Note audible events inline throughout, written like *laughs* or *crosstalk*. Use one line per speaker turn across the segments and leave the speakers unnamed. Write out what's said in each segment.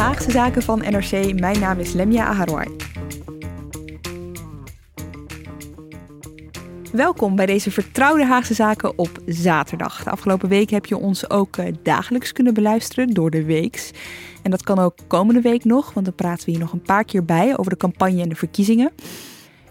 Haagse Zaken van NRC. Mijn naam is Lemia Aharouai. Welkom bij deze vertrouwde Haagse Zaken op zaterdag. De afgelopen week heb je ons ook eh, dagelijks kunnen beluisteren door de weeks. En dat kan ook komende week nog, want dan praten we hier nog een paar keer bij over de campagne en de verkiezingen.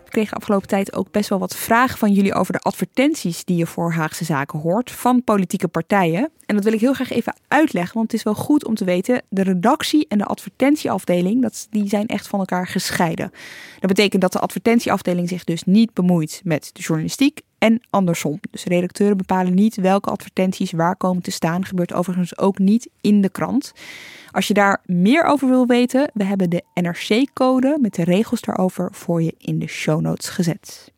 Ik kreeg de afgelopen tijd ook best wel wat vragen van jullie over de advertenties die je voor Haagse Zaken hoort van politieke partijen. En dat wil ik heel graag even uitleggen, want het is wel goed om te weten, de redactie en de advertentieafdeling, dat, die zijn echt van elkaar gescheiden. Dat betekent dat de advertentieafdeling zich dus niet bemoeit met de journalistiek en andersom. Dus redacteuren bepalen niet welke advertenties waar komen te staan. Gebeurt overigens ook niet in de krant. Als je daar meer over wil weten, we hebben de NRC-code met de regels daarover voor je in de show notes gezet.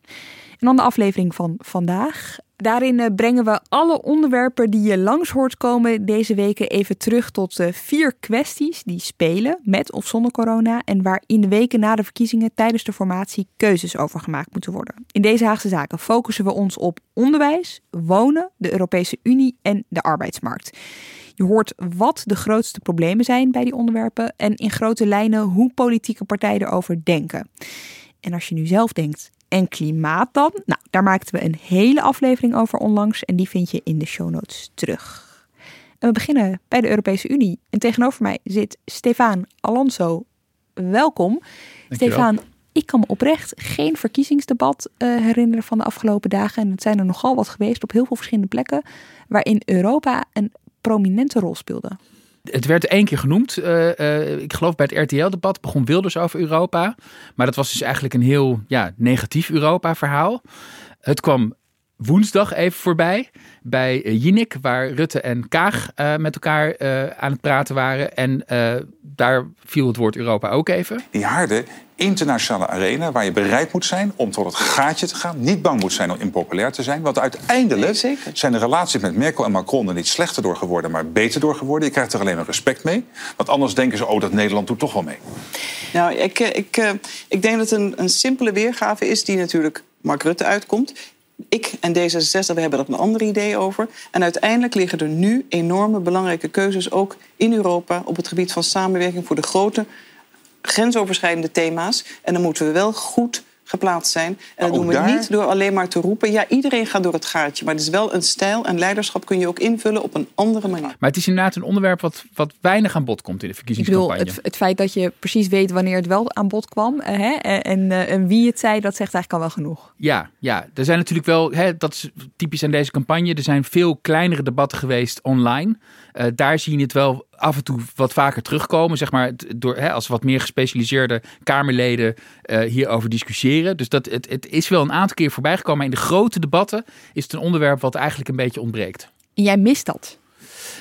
En dan de aflevering van vandaag. Daarin eh, brengen we alle onderwerpen die je langs hoort komen deze weken even terug tot uh, vier kwesties die spelen met of zonder corona en waar in de weken na de verkiezingen tijdens de formatie keuzes over gemaakt moeten worden. In deze Haagse zaken focussen we ons op onderwijs, wonen, de Europese Unie en de arbeidsmarkt. Je hoort wat de grootste problemen zijn bij die onderwerpen en in grote lijnen hoe politieke partijen erover denken. En als je nu zelf denkt, en klimaat dan? Nou, daar maakten we een hele aflevering over onlangs en die vind je in de show notes terug. En we beginnen bij de Europese Unie. En tegenover mij zit Stefan Alonso. Welkom. Stefan, ik kan me oprecht geen verkiezingsdebat uh, herinneren van de afgelopen dagen. En het zijn er nogal wat geweest op heel veel verschillende plekken. Waarin Europa een prominente rol speelde.
Het werd één keer genoemd. Uh, uh, ik geloof bij het RTL-debat begon Wilders over Europa. Maar dat was dus eigenlijk een heel ja, negatief Europa-verhaal. Het kwam woensdag even voorbij bij uh, Jinek, waar Rutte en Kaag uh, met elkaar uh, aan het praten waren. En daar viel het woord Europa ook even.
Die harde internationale arena waar je bereid moet zijn om tot het gaatje te gaan. Niet bang moet zijn om impopulair te zijn. Want uiteindelijk nee, zijn de relaties met Merkel en Macron er niet slechter door geworden, maar beter door geworden. Je krijgt er alleen maar respect mee. Want anders denken ze, oh, dat Nederland doet toch wel mee.
Nou, ik, ik, ik denk dat het een, een simpele weergave is die natuurlijk Mark Rutte uitkomt ik en D66 we hebben er een ander idee over. En uiteindelijk liggen er nu enorme belangrijke keuzes ook in Europa op het gebied van samenwerking voor de grote grensoverschrijdende thema's. En dan moeten we wel goed geplaatst zijn. En dat doen we niet door alleen maar te roepen... ja, iedereen gaat door het gaatje. Maar het is wel een stijl en leiderschap kun je ook invullen op een andere manier.
Maar het is inderdaad een onderwerp wat, wat weinig aan bod komt in de verkiezingscampagne.
Ik bedoel, het, het feit dat je precies weet wanneer het wel aan bod kwam... Eh, hè, en, en, en, wie het zei, dat zegt eigenlijk al wel genoeg.
Ja, ja. er zijn natuurlijk wel... Hè, dat is typisch aan deze campagne. Er zijn veel kleinere debatten geweest online... Uh, daar zie je het wel af en toe wat vaker terugkomen. Zeg maar, door, hè, als wat meer gespecialiseerde Kamerleden uh, hierover discussiëren. Dus dat, het, het is wel een aantal keer voorbij gekomen. Maar in de grote debatten is het een onderwerp wat eigenlijk een beetje ontbreekt.
En jij mist dat?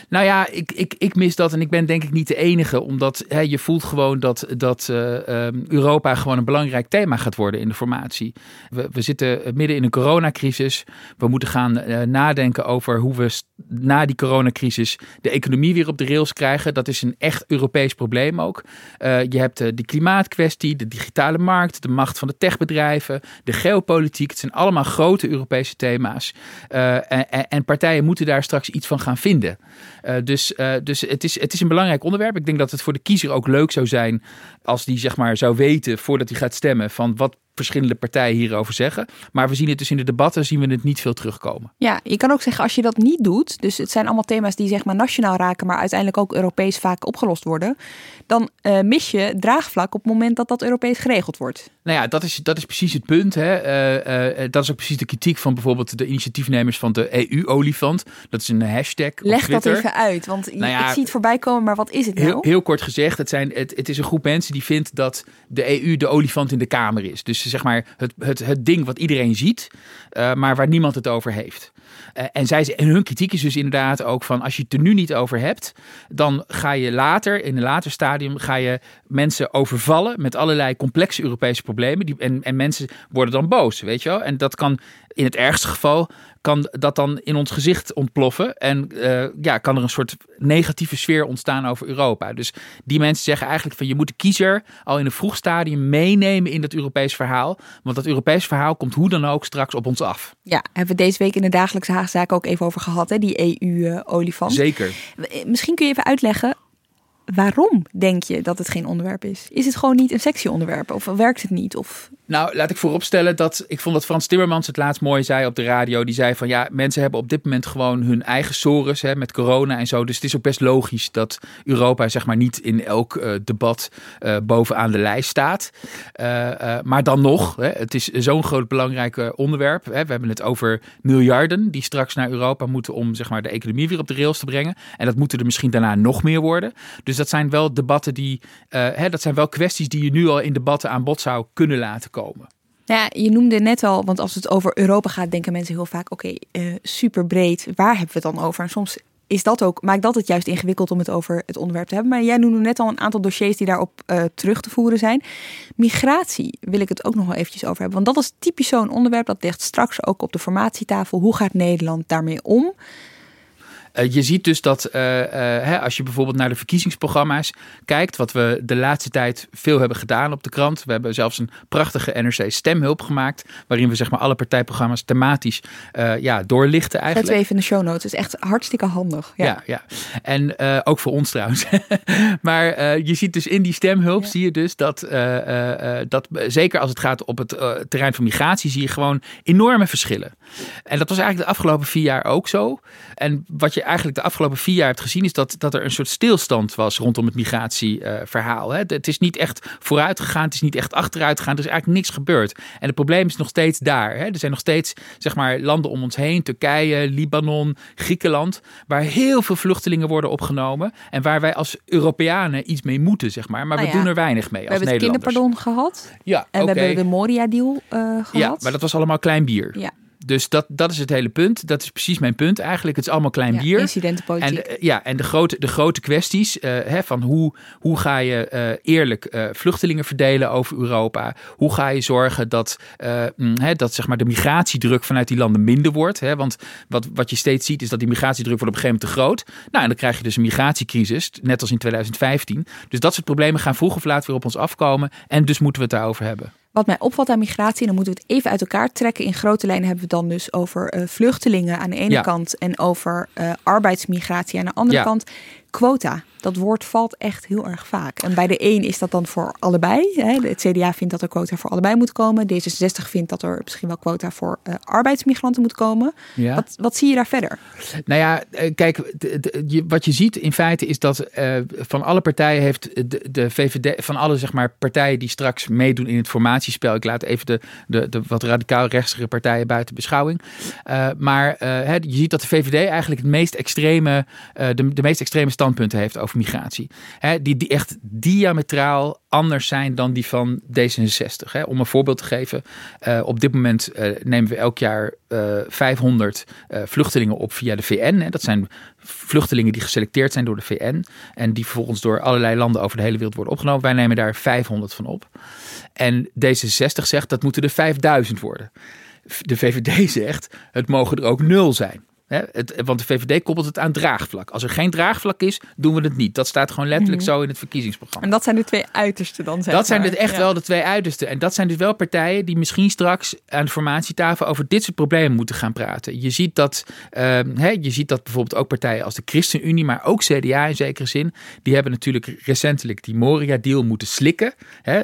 Nou ja, ik, ik, ik mis dat en ik ben denk ik niet de enige. Omdat hè, je voelt gewoon dat, dat uh, Europa gewoon een belangrijk thema gaat worden in de formatie. We, we zitten midden in een coronacrisis. We moeten gaan uh, nadenken over hoe we na die coronacrisis de economie weer op de rails krijgen. Dat is een echt Europees probleem ook. Uh, je hebt de klimaatkwestie, de digitale markt, de macht van de techbedrijven, de geopolitiek. Het zijn allemaal grote Europese thema's. En partijen moeten daar straks iets van gaan vinden. Uh, dus uh, dus het, is, het is een belangrijk onderwerp. Ik denk dat het voor de kiezer ook leuk zou zijn als die zeg maar zou weten voordat hij gaat stemmen van wat verschillende partijen hierover zeggen. Maar we zien het dus in de debatten, zien we het niet veel terugkomen.
Ja, je kan ook zeggen als je dat niet doet, dus het zijn allemaal thema's die zeg maar nationaal raken, maar uiteindelijk ook Europees vaak opgelost worden, dan uh, mis je draagvlak op het moment dat dat Europees geregeld wordt.
Nou ja, dat is, dat is precies het punt. Hè. Uh, uh, dat is ook precies de kritiek van bijvoorbeeld de initiatiefnemers van de EU-olifant. Dat is een hashtag.
Leg dat even uit, want nou ja, ik zie het voorbij komen, maar wat is het nou?
Heel, heel kort gezegd, het, zijn, het, het is een groep mensen die vindt dat de EU de olifant in de kamer is. Dus zeg maar het, het, het ding wat iedereen ziet, maar waar niemand het over heeft. Uh, en, zij, en hun kritiek is dus inderdaad ook van als je het er nu niet over hebt, dan ga je later, in een later stadium, ga je mensen overvallen met allerlei complexe Europese problemen. Die, en, en mensen worden dan boos, weet je wel. En dat kan in het ergste geval kan dat dan in ons gezicht ontploffen. En uh, ja, kan er een soort negatieve sfeer ontstaan over Europa. Dus die mensen zeggen eigenlijk van je moet de kiezer al in een vroeg stadium meenemen in dat Europees verhaal. Want dat Europees verhaal komt hoe dan ook straks op ons af.
Ja, hebben we deze week in de dagelijkse Haagzaak ook even over gehad, hè? die EU-olifant.
Zeker.
Misschien kun je even uitleggen waarom denk je dat het geen onderwerp is? Is het gewoon niet een sexy onderwerp of werkt het niet? Of...
Nou, laat ik vooropstellen dat ik vond dat Frans Timmermans het laatst mooi zei op de radio. Die zei van ja, mensen hebben op dit moment gewoon hun eigen sores hè, met corona en zo. Dus het is ook best logisch dat Europa zeg maar niet in elk uh, debat uh, bovenaan de lijst staat. Uh, maar dan nog, hè, het is zo'n groot belangrijk onderwerp. Hè. We hebben het over miljarden die straks naar Europa moeten om zeg maar, de economie weer op de rails te brengen. En dat moeten er misschien daarna nog meer worden. Dus dat zijn wel debatten die, hè, dat zijn wel kwesties die je nu al in debatten aan bod zou kunnen laten komen.
Nou ja, je noemde net al, want als het over Europa gaat, denken mensen heel vaak: oké, okay, uh, super breed, waar hebben we het dan over? En soms is dat ook, maakt dat het juist ingewikkeld om het over het onderwerp te hebben. Maar jij noemde net al een aantal dossiers die daarop uh, terug te voeren zijn. Migratie wil ik het ook nog wel eventjes over hebben. Want dat is typisch zo'n onderwerp dat ligt straks ook op de formatietafel. Hoe gaat Nederland daarmee om?
Uh, je ziet dus dat uh, uh, hè, als je bijvoorbeeld naar de verkiezingsprogramma's kijkt, wat we de laatste tijd veel hebben gedaan op de krant. We hebben zelfs een prachtige NRC stemhulp gemaakt, waarin we zeg maar alle partijprogramma's thematisch ja, doorlichten eigenlijk.
Zetten we even in de show notes. Het is echt hartstikke handig.
Ja, ja. ja. En ook voor ons trouwens. *laughs* maar je ziet dus in die stemhulp, ja. zie je dus dat, dat zeker als het gaat op het terrein van migratie, zie je gewoon enorme verschillen. En dat was eigenlijk de afgelopen vier jaar ook zo. En wat je eigenlijk de afgelopen vier jaar hebt gezien, is dat, dat er een soort stilstand was rondom het migratieverhaal. Het is niet echt vooruit gegaan, het is niet echt achteruit gegaan, er is eigenlijk niks gebeurd. En het probleem is nog steeds daar. Hè. Er zijn nog steeds zeg maar, landen om ons heen, Turkije, Libanon, Griekenland, waar heel veel vluchtelingen worden opgenomen. En waar wij als Europeanen iets mee moeten, zeg maar. Maar nou we doen er weinig mee.
We
als
hebben het kinderpardon gehad.
Ja,
en we hebben de Moria-deal uh, gehad.
Ja, maar dat was allemaal klein bier.
Ja.
Dus dat, dat is het hele punt. Dat is precies mijn punt eigenlijk. Het is allemaal klein
ja,
bier.
Incidentenpolitiek.
En, uh, ja, en de grote, de grote kwesties uh, hè, van hoe, hoe ga je uh, eerlijk vluchtelingen verdelen over Europa? Hoe ga je zorgen dat, mm, hè, dat zeg maar, de migratiedruk vanuit die landen minder wordt? Hè? Want wat, wat je steeds ziet is dat die migratiedruk wordt op een gegeven moment te groot. Nou, en dan krijg je dus een migratiecrisis, net als in 2015. Dus dat soort problemen gaan vroeg of laat weer op ons afkomen. En dus moeten we het daarover hebben.
Wat mij opvalt aan migratie, en dan moeten we het even uit elkaar trekken. In grote lijnen hebben we het dan dus over uh, vluchtelingen aan de ene ja. kant en over uh, arbeidsmigratie aan de andere ja. kant. Quota, dat woord valt echt heel erg vaak. En bij de een is dat dan voor allebei. Hè. Het CDA vindt dat er quota voor allebei moet komen. D66 vindt dat er misschien wel quota voor uh, arbeidsmigranten moet komen.
Ja.
Wat, wat zie je daar verder?
Nou ja, kijk, de, je, wat je ziet in feite is dat uh, van alle partijen heeft de, de VVD, van alle zeg maar, partijen die straks meedoen in het formatiespel. Ik laat even de, de, de wat radicaal rechtse partijen buiten beschouwing. Uh, maar je ziet dat de VVD eigenlijk het meest extreme, de, de meest extreme standpunten heeft over migratie. Hè, die, die echt diametraal anders zijn dan die van D66. Hè. Om een voorbeeld te geven, uh, op dit moment uh, nemen we elk jaar uh, 500 vluchtelingen op via de VN. Hè. Dat zijn vluchtelingen die geselecteerd zijn door de VN en die vervolgens door allerlei landen over de hele wereld worden opgenomen. Wij nemen daar 500 van op. En D66 zegt dat moeten er 5000 worden. De VVD zegt het mogen er ook nul zijn. Het, want de VVD koppelt het aan draagvlak. Als er geen draagvlak is, doen we het niet. Dat staat gewoon letterlijk mhm. zo in het verkiezingsprogramma.
En dat zijn de twee uitersten dan, zeg
Dat zijn dus echt wel de twee uitersten. En dat zijn dus wel partijen die misschien straks aan de formatietafel over dit soort problemen moeten gaan praten. Je ziet dat, uh, je ziet dat bijvoorbeeld ook partijen als de ChristenUnie, maar ook CDA in zekere zin, die hebben natuurlijk recentelijk die Moria-deal moeten slikken. uh,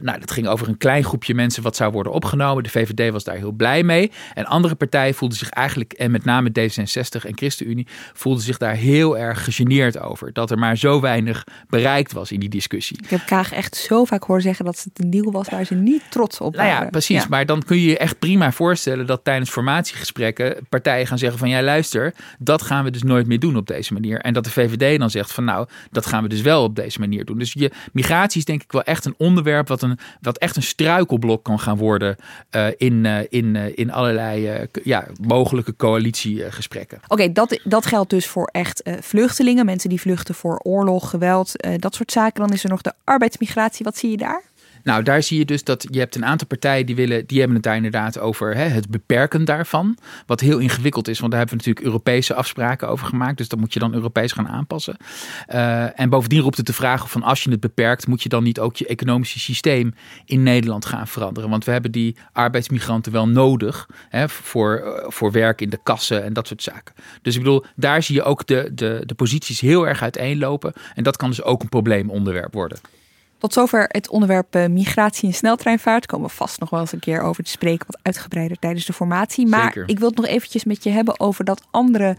nou, dat ging over een klein groepje mensen wat zou worden opgenomen. De VVD was daar heel blij mee. En andere partijen voelden zich eigenlijk, en met name D66 en ChristenUnie, voelden zich daar heel erg gegeneerd over. Dat er maar zo weinig bereikt was in die discussie.
Ik heb Kaag echt zo vaak horen zeggen dat het een deal was waar ze niet trots op waren.
Nou ja, precies. Maar dan kun je je echt prima voorstellen dat tijdens formatiegesprekken partijen gaan zeggen van ja luister, dat gaan we dus nooit meer doen op deze manier. En dat de VVD dan zegt van nou, dat gaan we dus wel op deze manier doen. Dus je, migratie is denk ik wel echt een onderwerp wat, een, wat echt een struikelblok kan gaan worden uh, in, uh, in, uh, in allerlei ja, mogelijke
Oké, dat, dat geldt dus voor echt vluchtelingen, mensen die vluchten voor oorlog, geweld, dat soort zaken. Dan is er nog de arbeidsmigratie. Wat zie je daar?
Nou, daar zie je dus dat je hebt een aantal partijen die willen, die hebben het daar inderdaad over hè, het beperken daarvan. Wat heel ingewikkeld is, want daar hebben we natuurlijk Europese afspraken over gemaakt. Dus dat moet je dan Europees gaan aanpassen. Uh, en bovendien roept het de vraag of van als je het beperkt, moet je dan niet ook je economische systeem in Nederland gaan veranderen. Want we hebben die arbeidsmigranten wel nodig hè, voor, eh, voor werk in de kassen en dat soort zaken. Dus ik bedoel, daar zie je ook de, de, de posities heel erg uiteenlopen. En dat kan dus ook een probleemonderwerp worden.
Tot zover het onderwerp eh, migratie en sneltreinvaart. Daar komen we vast nog wel eens een keer over te spreken, wat uitgebreider tijdens de formatie. Maar ik wil het nog eventjes met je hebben over dat andere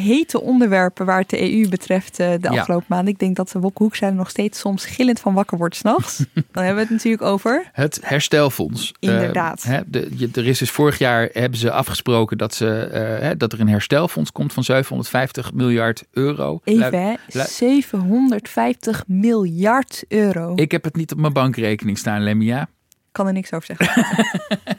hete onderwerpen waar het de EU betreft uh, de afgelopen maanden. Ik denk dat de Wopke Hoekstra nog steeds soms gillend van wakker wordt s'nachts. *laughs* Dan hebben we het natuurlijk over...
Het herstelfonds.
Inderdaad.
Uh, de, er is dus vorig jaar hebben ze afgesproken dat, ze, uh, dat er een herstelfonds komt van 750 miljard euro.
Even, 750 miljard euro.
Ik heb het niet op mijn bankrekening staan, Lemia
kan er niks over zeggen.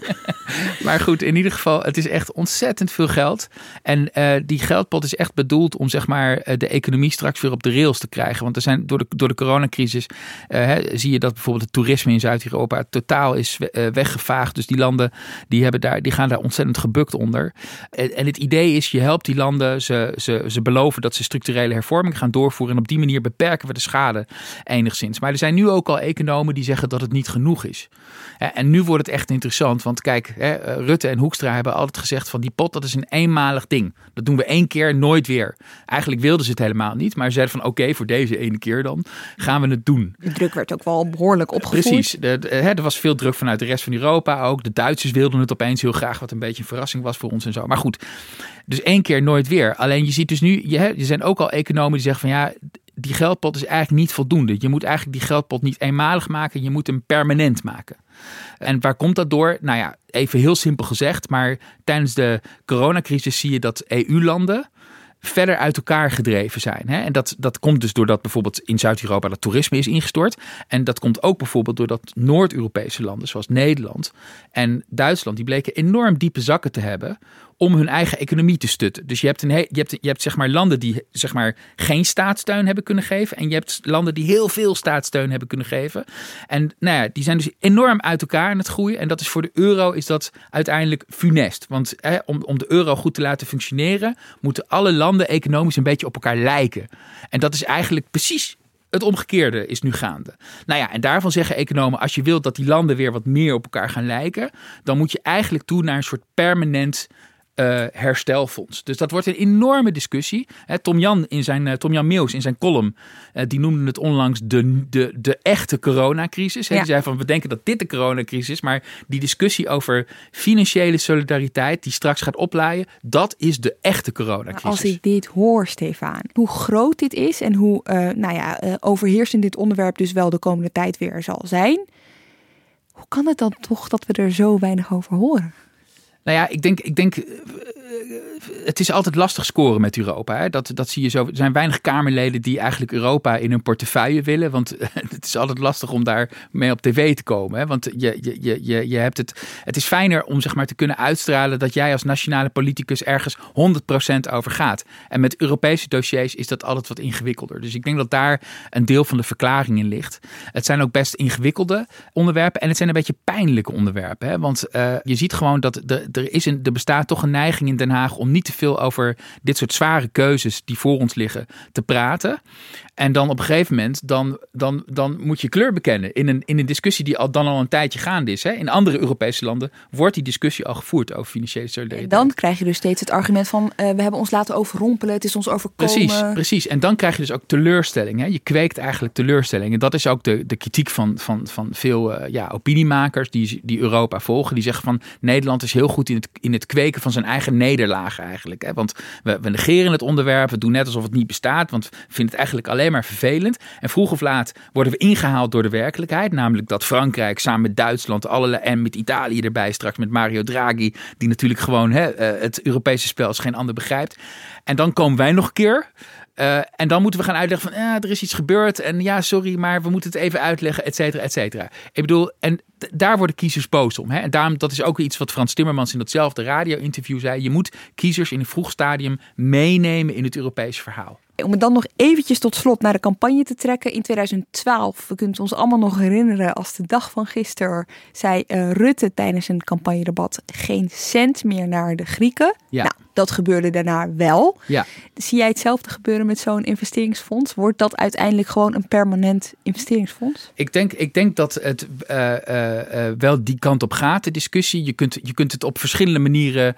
*laughs*
maar goed, in ieder geval, het is echt ontzettend veel geld. En uh, die geldpot is echt bedoeld om zeg maar, eh, de economie straks weer op de rails te krijgen. Want er zijn door de, door de coronacrisis uh, zie je dat bijvoorbeeld het toerisme in Zuid-Europa totaal is weggevaagd. Dus die landen die hebben daar, die gaan daar ontzettend gebukt onder. En, en, het idee is, je helpt die landen, ze, ze, ze beloven dat ze structurele hervorming gaan doorvoeren. En op die manier beperken we de schade enigszins. Maar er zijn nu ook al economen die zeggen dat het niet genoeg is. En nu wordt het echt interessant, want kijk, eh, Rutte en Hoekstra hebben altijd gezegd van die pot, dat is een eenmalig ding. Dat doen we één keer, nooit weer. Eigenlijk wilden ze het helemaal niet, maar ze zeiden van oké, voor deze ene keer dan gaan we het doen.
De druk werd ook wel behoorlijk opgevoerd.
Precies, er was veel druk vanuit de rest van Europa ook. De Duitsers wilden het opeens heel graag, wat een beetje een verrassing was voor ons en zo. Maar goed, dus één keer, nooit weer. Alleen je ziet dus nu, je, er zijn ook al economen die zeggen van ja, die geldpot is eigenlijk niet voldoende. Je moet eigenlijk die geldpot niet eenmalig maken, je moet hem permanent maken. En waar komt dat door? Nou ja, even heel simpel gezegd, maar tijdens de coronacrisis zie je dat EU-landen verder uit elkaar gedreven zijn. En dat, dat komt dus doordat bijvoorbeeld in Zuid-Europa dat toerisme is ingestort. En dat komt ook bijvoorbeeld doordat Noord-Europese landen zoals Nederland en Duitsland, die bleken enorm diepe zakken te hebben om hun eigen economie te stutten. Dus je hebt, een je hebt, je hebt zeg maar landen die zeg maar geen staatssteun hebben kunnen geven. En je hebt landen die heel veel staatssteun hebben kunnen geven. En nou ja, die zijn dus enorm uit elkaar aan het groeien. En dat is voor de euro is dat uiteindelijk funest. Want hè, om, om de euro goed te laten functioneren, moeten alle landen economisch een beetje op elkaar lijken. En dat is eigenlijk precies het omgekeerde is nu gaande. Nou ja, en daarvan zeggen economen: als je wilt dat die landen weer wat meer op elkaar gaan lijken, dan moet je eigenlijk toe naar een soort permanent uh, herstelfonds. Dus dat wordt een enorme discussie. Tom Jan in zijn uh, Tom Jan Meeuws in zijn column, uh, die noemde het onlangs de, de, de echte coronacrisis. Ja. Die zei van we denken dat dit de coronacrisis is, maar die discussie over financiële solidariteit die straks gaat oplaaien, dat is de echte coronacrisis.
als ik dit hoor, Stefan, hoe groot dit is en hoe nou ja, overheersend dit onderwerp dus wel de komende tijd weer zal zijn. Hoe kan het dan toch dat we er zo weinig over horen?
Nou ja, ik denk, ik denk het is altijd lastig scoren met Europa. Hè? Dat, dat zie je zo. Er zijn weinig Kamerleden die eigenlijk Europa in hun portefeuille willen. Want *laughs* het is altijd lastig om daar mee op tv te komen. Hè? Want je, je, je, je hebt het. Het is fijner om zeg maar te kunnen uitstralen dat jij als nationale politicus ergens 100% over gaat. En met Europese dossiers is dat altijd wat ingewikkelder. Dus ik denk dat daar een deel van de verklaring in ligt. Het zijn ook best ingewikkelde onderwerpen. En het zijn een beetje pijnlijke onderwerpen. Hè? Want uh, je ziet gewoon dat de, er, is een, er bestaat toch een neiging in Den Haag om niet te veel over dit soort zware keuzes die voor ons liggen te praten. En dan op een gegeven moment, dan, dan, dan moet je kleur bekennen in een, in een discussie die al, dan al een tijdje gaande is. Hè. In andere Europese landen wordt die discussie al gevoerd over financiële solidariteit.
En dan krijg je dus steeds het argument van uh, we hebben ons laten overrompelen, het is ons overkomen.
Precies, precies. En dan krijg je dus ook teleurstelling. Hè. Je kweekt eigenlijk teleurstelling. En dat is ook de, de kritiek van, van, van veel uh, ja, opiniemakers die, die Europa volgen. Die zeggen van Nederland is heel goed in het, in het kweken van zijn eigen nederlagen eigenlijk. Hè. Want we, we negeren het onderwerp, we doen net alsof het niet bestaat, want we vinden het eigenlijk alleen maar vervelend. En vroeg of laat worden we ingehaald door de werkelijkheid. Namelijk dat Frankrijk samen met Duitsland allerlei, en met Italië erbij straks met Mario Draghi. Die natuurlijk gewoon hè, eh, het Europese spel als geen ander begrijpt. En dan komen wij nog een keer. Uh, en dan moeten we gaan uitleggen van ja, er is iets gebeurd. En ja, sorry, maar we moeten het even uitleggen, et cetera, et cetera. Ik bedoel, en daar worden kiezers boos om. Hè? En daarom, dat is ook iets wat Frans Timmermans in datzelfde radio-interview zei. Je moet kiezers in een vroeg stadium meenemen in het Europese verhaal.
Om het dan nog eventjes tot slot naar de campagne te trekken. In 2012, we kunnen het ons allemaal nog herinneren, als de dag van gisteren zei uh, Rutte tijdens een campagnedebat geen cent meer naar de Grieken.
Ja.
Nou, dat gebeurde daarna wel.
Ja.
Zie jij hetzelfde gebeuren met zo'n investeringsfonds? Wordt dat uiteindelijk gewoon een permanent investeringsfonds?
Ik denk, ik denk dat het uh, uh, wel die kant op gaat, de discussie. Je kunt, je kunt het op verschillende manieren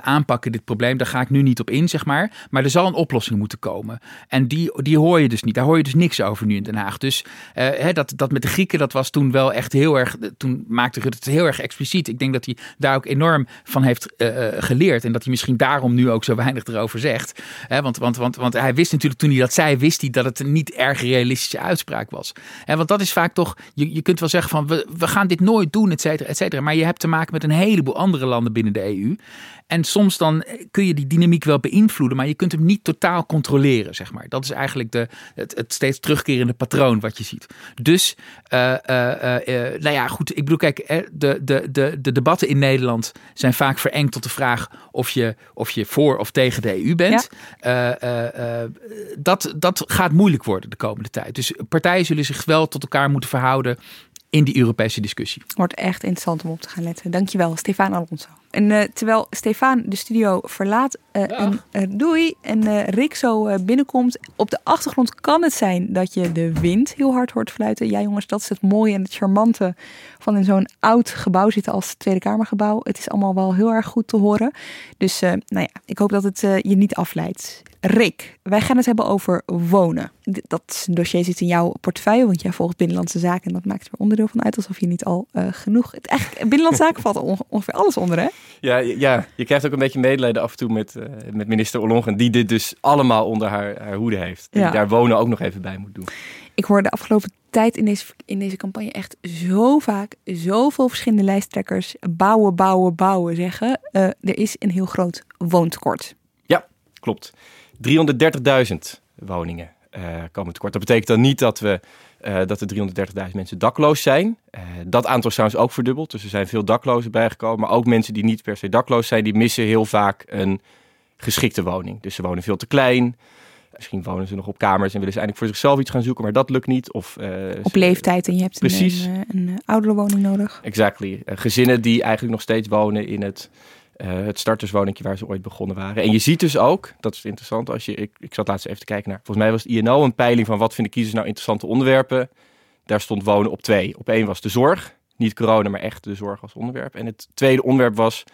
aanpakken, dit probleem. Daar ga ik nu niet op in, zeg maar. Maar er zal een oplossing moeten komen. En die, die hoor je dus niet. Daar hoor je dus niks over nu in Den Haag. Dus hè, dat, dat met de Grieken, dat was toen wel echt heel erg. Toen maakte Rutte het heel erg expliciet. Ik denk dat hij daar ook enorm van heeft geleerd. En dat hij misschien daarom nu ook zo weinig erover zegt. Want, want, want, want hij wist natuurlijk toen hij dat zei, wist hij dat het een niet erg realistische uitspraak was. Hè, want dat is vaak toch, je, je kunt wel zeggen van we, we gaan dit nooit doen, et cetera, et cetera. Maar je hebt te maken met een heleboel andere landen binnen de EU. En soms dan kun je die dynamiek wel beïnvloeden, maar je kunt hem niet totaal controleren, zeg maar. Dat is eigenlijk de, het, het steeds terugkerende patroon wat je ziet. Dus, uh, uh, uh, nou ja, goed. Ik bedoel, kijk, de, de, de, de debatten in Nederland zijn vaak verengd tot de vraag of je, of je voor of tegen de EU bent. Ja. dat, dat gaat moeilijk worden de komende tijd. Dus partijen zullen zich wel tot elkaar moeten verhouden in die Europese discussie.
Wordt echt interessant om op te gaan letten. Dankjewel, Stefan Alonso. En uh, terwijl Stefan de studio verlaat, uh, en, uh, doei, en Rick zo binnenkomt. Op de achtergrond kan het zijn dat je de wind heel hard hoort fluiten. Ja jongens, dat is het mooie en het charmante van in zo'n oud gebouw zitten als Tweede Kamergebouw. Het is allemaal wel heel erg goed te horen. Dus nou ja, ik hoop dat het je niet afleidt. Rick, wij gaan het hebben over wonen. Dat dossier zit in jouw portefeuille, want jij volgt Binnenlandse Zaken en dat maakt er onderdeel van uit, alsof je niet al uh, genoeg. Het, eigenlijk, Binnenlandse Zaken valt er ongeveer alles onder, hè?
Ja, ja, je krijgt ook een beetje medelijden af en toe met, uh, met minister Ollongren, die dit dus allemaal onder haar, haar hoede heeft. Die ja. daar wonen ook nog even bij moet doen.
Ik hoor de afgelopen tijd in deze, in deze campagne echt zo vaak zoveel verschillende lijsttrekkers bouwen, bouwen, bouwen zeggen. Uh, er is een heel groot woontekort.
Ja, klopt. 330.000 woningen uh, komen tekort. Dat betekent dan niet dat, we, uh, dat er 330.000 mensen dakloos zijn. Uh, dat aantal is trouwens ook verdubbeld. Dus er zijn veel daklozen bijgekomen. Maar ook mensen die niet per se dakloos zijn, die missen heel vaak een geschikte woning. Dus ze wonen veel te klein. Misschien wonen ze nog op kamers en willen ze eigenlijk voor zichzelf iets gaan zoeken, maar dat lukt niet. Of,
op leeftijd en je hebt
precies.
een, een, een oudere woning nodig.
Exactly. gezinnen die eigenlijk nog steeds wonen in het het starterswoningje waar ze ooit begonnen waren. En je ziet dus ook, dat is interessant, als je, ik, ik zat laatst even te kijken naar, volgens mij was het INO een peiling van wat vinden kiezers nou interessante onderwerpen. Daar stond wonen op twee. Op één was de zorg, niet corona, maar echt de zorg als onderwerp. En het tweede onderwerp was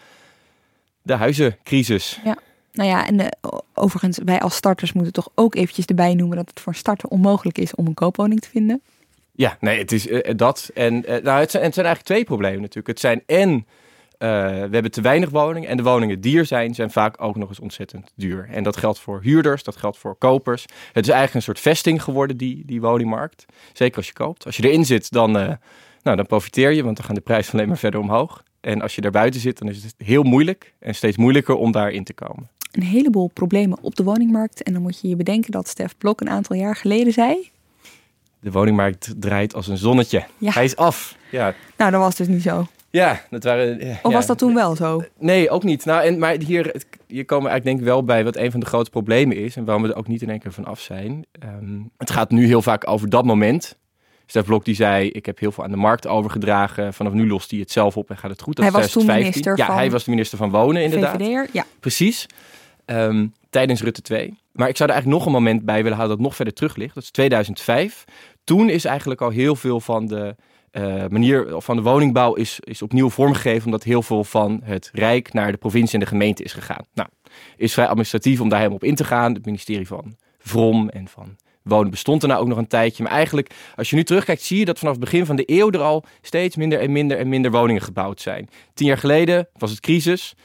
de huizencrisis.
Ja. Nou ja, en de, overigens, wij als starters moeten toch ook eventjes erbij noemen dat het voor starter onmogelijk is om een koopwoning te vinden.
Ja, nee, het is uh, dat. En uh, nou, het zijn, het zijn eigenlijk twee problemen natuurlijk. Het zijn en we hebben te weinig woningen en de woningen die er zijn, zijn vaak ook nog eens ontzettend duur. En dat geldt voor huurders, dat geldt voor kopers. Het is eigenlijk een soort vesting geworden, die, die woningmarkt. Zeker als je koopt. Als je erin zit, dan, uh, nou, dan profiteer je, want dan gaan de prijzen alleen maar verder omhoog. En als je daar buiten zit, dan is het heel moeilijk en steeds moeilijker om daarin te komen.
Een heleboel problemen op de woningmarkt. En dan moet je je bedenken dat Stef Blok een aantal jaar geleden zei...
De woningmarkt draait als een zonnetje. Ja. Hij is af. Ja.
Nou, dat was dus niet zo.
Ja, dat waren. Ja,
of was dat toen wel zo?
Nee, ook niet. Nou, en, maar hier, hier komen we eigenlijk denk ik wel bij wat een van de grote problemen is. En waarom we er ook niet in één keer van af zijn. Um, het gaat nu heel vaak over dat moment. Stef Blok die zei, ik heb heel veel aan de markt overgedragen. Vanaf nu lost hij het zelf op en gaat het goed. Dat
hij was toen minister
ja,
van...
hij was de minister van Wonen inderdaad.
VVD'er, ja.
Precies. Ehm, tijdens Rutte 2. Maar ik zou er eigenlijk nog een moment bij willen halen dat nog verder terug ligt. Dat is 2005. Toen is eigenlijk al heel veel van de uh, manier van de woningbouw is, is opnieuw vormgegeven. Omdat heel veel van het Rijk naar de provincie en de gemeente is gegaan. Nou, is vrij administratief om daar helemaal op in te gaan. Het ministerie van Vrom en van Wonen bestond er nou ook nog een tijdje. Maar eigenlijk, als je nu terugkijkt, zie je dat vanaf het begin van de eeuw er al steeds minder en minder en minder woningen gebouwd zijn. Tien jaar geleden was het crisis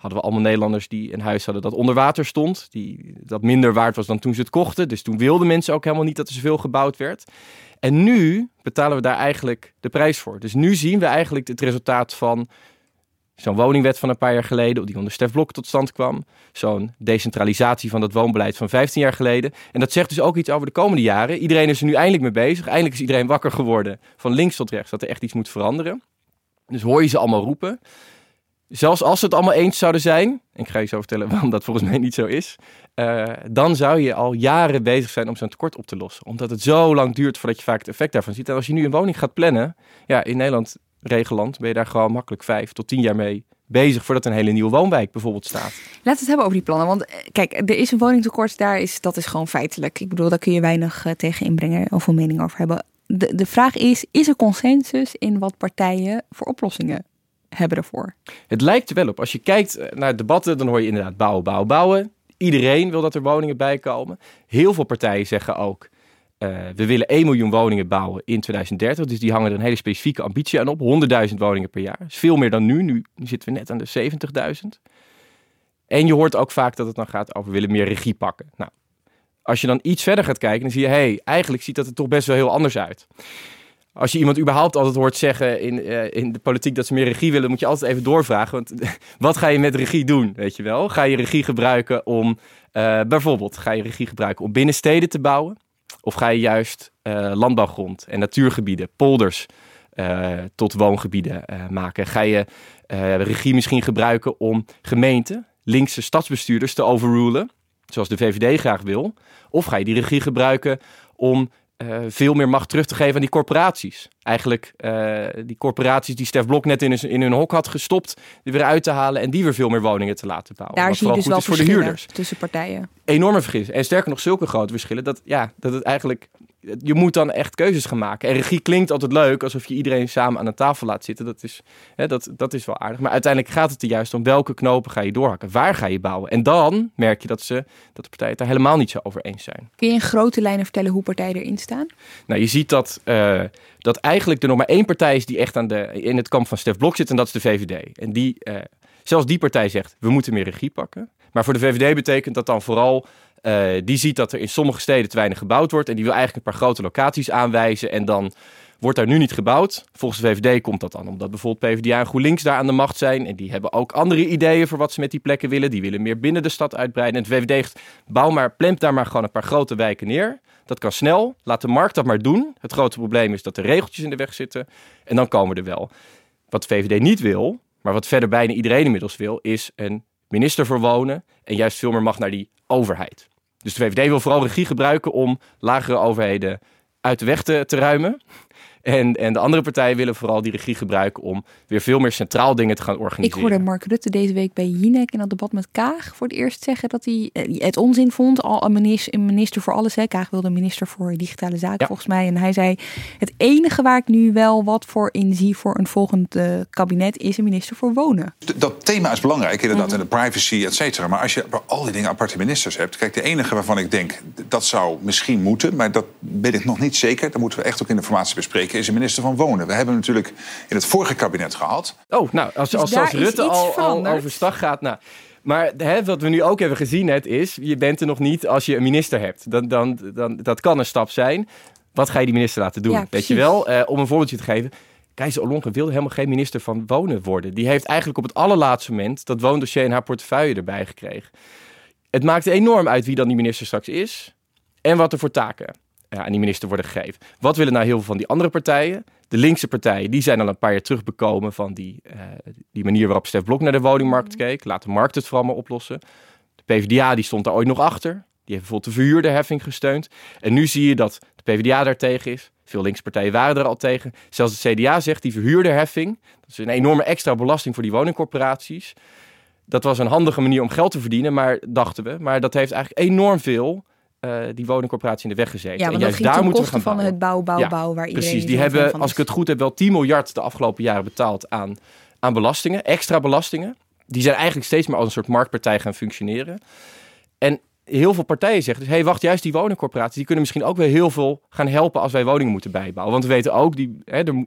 hadden we allemaal Nederlanders die een huis hadden dat onder water stond. Die, dat minder waard was dan toen ze het kochten. Dus toen wilden mensen ook helemaal niet dat er zoveel gebouwd werd. En nu betalen we daar eigenlijk de prijs voor. Dus nu zien we eigenlijk het resultaat van zo'n woningwet van een paar jaar geleden, die onder Stef Blok tot stand kwam. Zo'n decentralisatie van dat woonbeleid van 15 jaar geleden. En dat zegt dus ook iets over de komende jaren. Iedereen is er nu eindelijk mee bezig. Eindelijk is iedereen wakker geworden van links tot rechts dat er echt iets moet veranderen. Dus hoor je ze allemaal roepen. Zelfs als ze het allemaal eens zouden zijn, en ik ga je zo vertellen *laughs* waarom dat volgens mij niet zo is, uh, dan zou je al jaren bezig zijn om zo'n tekort op te lossen. Omdat het zo lang duurt voordat je vaak het effect daarvan ziet. En als je nu een woning gaat plannen, ja, in Nederland, regeland, ben je daar gewoon makkelijk vijf tot tien jaar mee bezig voordat een hele nieuwe woonwijk bijvoorbeeld staat.
Laten we het hebben over die plannen. Want eh, kijk, er is een woningtekort, daar is, dat is gewoon feitelijk. Ik bedoel, daar kun je weinig uh, tegen inbrengen of een mening over hebben. De, de vraag is, is er consensus in wat partijen voor oplossingen hebben ervoor.
Het lijkt er wel op. Als je kijkt eh, naar debatten, dan hoor je inderdaad bouwen, bouwen, bouwen. Iedereen wil dat er woningen bij komen. Heel veel partijen zeggen ook, uh, we willen 1 miljoen woningen bouwen in 2030. Dus die hangen er een hele specifieke ambitie aan op. 100.000 woningen per jaar. Dat is veel meer dan nu. Nu zitten we net aan de 70.000. En je hoort ook vaak dat het dan gaat over willen meer regie pakken. Nou, als je dan iets verder gaat kijken, dan zie je, hé, hey, eigenlijk ziet dat er toch best wel heel anders uit als je iemand überhaupt altijd hoort zeggen in, uh, in de politiek dat ze meer regie willen, moet je altijd even doorvragen. Want *laughs* wat ga je met regie doen, weet je wel? Ga je regie gebruiken om, uh, bijvoorbeeld, ga je regie gebruiken om binnensteden te bouwen? Of ga je juist uh, landbouwgrond en natuurgebieden, polders, tot woongebieden maken? Ga je regie misschien gebruiken om gemeenten, linkse stadsbestuurders te overrulen, zoals de VVD graag wil? Of ga je die regie gebruiken om uh, veel meer macht terug te geven aan die corporaties. Eigenlijk uh, die corporaties die Stef Blok net in, in hun hok had gestopt, die weer uit te halen en die weer veel meer woningen te laten bouwen.
Daar zie je dus wel voor de huurders. tussen partijen.
Enorme verschillen. En sterker nog, zulke grote verschillen dat, ja, dat het eigenlijk je moet dan echt keuzes gaan maken. En regie klinkt altijd leuk, alsof je iedereen samen aan een tafel laat zitten. Dat is, hè, dat, dat is wel aardig. Maar uiteindelijk gaat het er juist om welke knopen ga je doorhakken. Waar ga je bouwen? En dan merk je dat, ze, dat de partijen het daar helemaal niet zo over eens zijn.
Kun je in grote lijnen vertellen hoe partijen erin staan?
Nou, je ziet dat, uh, dat eigenlijk er nog maar één partij is die echt aan de, in het kamp van Stef Blok zit. En dat is de VVD. En die, uh, zelfs die partij zegt, we moeten meer regie pakken. Maar voor de VVD betekent dat dan vooral uh, die ziet dat er in sommige steden te weinig gebouwd wordt. En die wil eigenlijk een paar grote locaties aanwijzen. En dan wordt daar nu niet gebouwd. Volgens de VVD komt dat dan omdat bijvoorbeeld PvdA en GroenLinks daar aan de macht zijn. En die hebben ook andere ideeën voor wat ze met die plekken willen. Die willen meer binnen de stad uitbreiden. En de VVD zegt, bouw maar, plemp daar maar gewoon een paar grote wijken neer. Dat kan snel. Laat de markt dat maar doen. Het grote probleem is dat er regeltjes in de weg zitten. En dan komen we er wel. Wat de VVD niet wil, maar wat verder bijna iedereen inmiddels wil, is een minister voor wonen. En juist veel meer macht naar die overheid. Dus de VVD wil vooral regie gebruiken om lagere overheden uit de weg te, te ruimen. En, en de andere partijen willen vooral die regie gebruiken om weer veel meer centraal dingen te gaan organiseren.
Ik hoorde Mark Rutte deze week bij Jinek in dat debat met Kaag voor het eerst zeggen dat hij eh, het onzin vond. Al een minister, een minister voor alles. Hè. Kaag wilde een minister voor digitale zaken volgens mij. En hij zei: Het enige waar ik nu wel wat voor inzie voor een volgend uh, kabinet is een minister voor wonen.
Dat thema is belangrijk, inderdaad, mm. en de privacy, et cetera. Maar als je al die dingen aparte ministers hebt. Kijk, de enige waarvan ik denk dat zou misschien moeten, maar dat ben ik nog niet zeker. Daar moeten we echt ook in de informatie bespreken is een minister van Wonen. We hebben natuurlijk in het vorige kabinet gehad.
Oh, nou, als, dus als, als Rutte al, al overstag gaat. Nou, maar hè, wat we nu ook hebben gezien net is, je bent er nog niet als je een minister hebt. Dan, dan, dan, dat kan een stap zijn. Wat ga je die minister laten doen? Weet je wel, uh, om een voorbeeldje te geven. Keizer Olonge wilde helemaal geen minister van Wonen worden. Die heeft eigenlijk op het allerlaatste moment dat woondossier in haar portefeuille erbij gekregen. Het maakt enorm uit wie dan die minister straks is en wat er voor taken ja, aan die minister worden gegeven. Wat willen nou heel veel van die andere partijen? De linkse partijen die zijn al een paar jaar terugbekomen van die, uh, die manier waarop Stef Blok naar de woningmarkt mhm. keek. Laat de markt het vooral maar oplossen. De PvdA die stond daar ooit nog achter. Die heeft bijvoorbeeld de verhuurderheffing gesteund. En nu zie je dat de PvdA daartegen is. Veel linkse partijen waren er al tegen. Zelfs het CDA zegt die verhuurderheffing, dat is een enorme extra belasting voor die woningcorporaties. Dat was een handige manier om geld te verdienen, maar dachten we. Maar dat heeft eigenlijk enorm veel uh, die woningcorporatie in de weg gezeten.
Ja, want en juist daar moeten we gaan van het bouw, bouw, bouw, waar iedereen
Precies, die hebben, als ik het goed heb, wel 10 miljard de afgelopen jaren betaald aan, aan belastingen, extra belastingen. Die zijn eigenlijk steeds meer als een soort marktpartij gaan functioneren. En heel veel partijen zeggen dus, hey, wacht, juist die woningcorporaties, die kunnen misschien ook weer heel veel gaan helpen als wij woningen moeten bijbouwen. Want we weten ook, die, hè, de,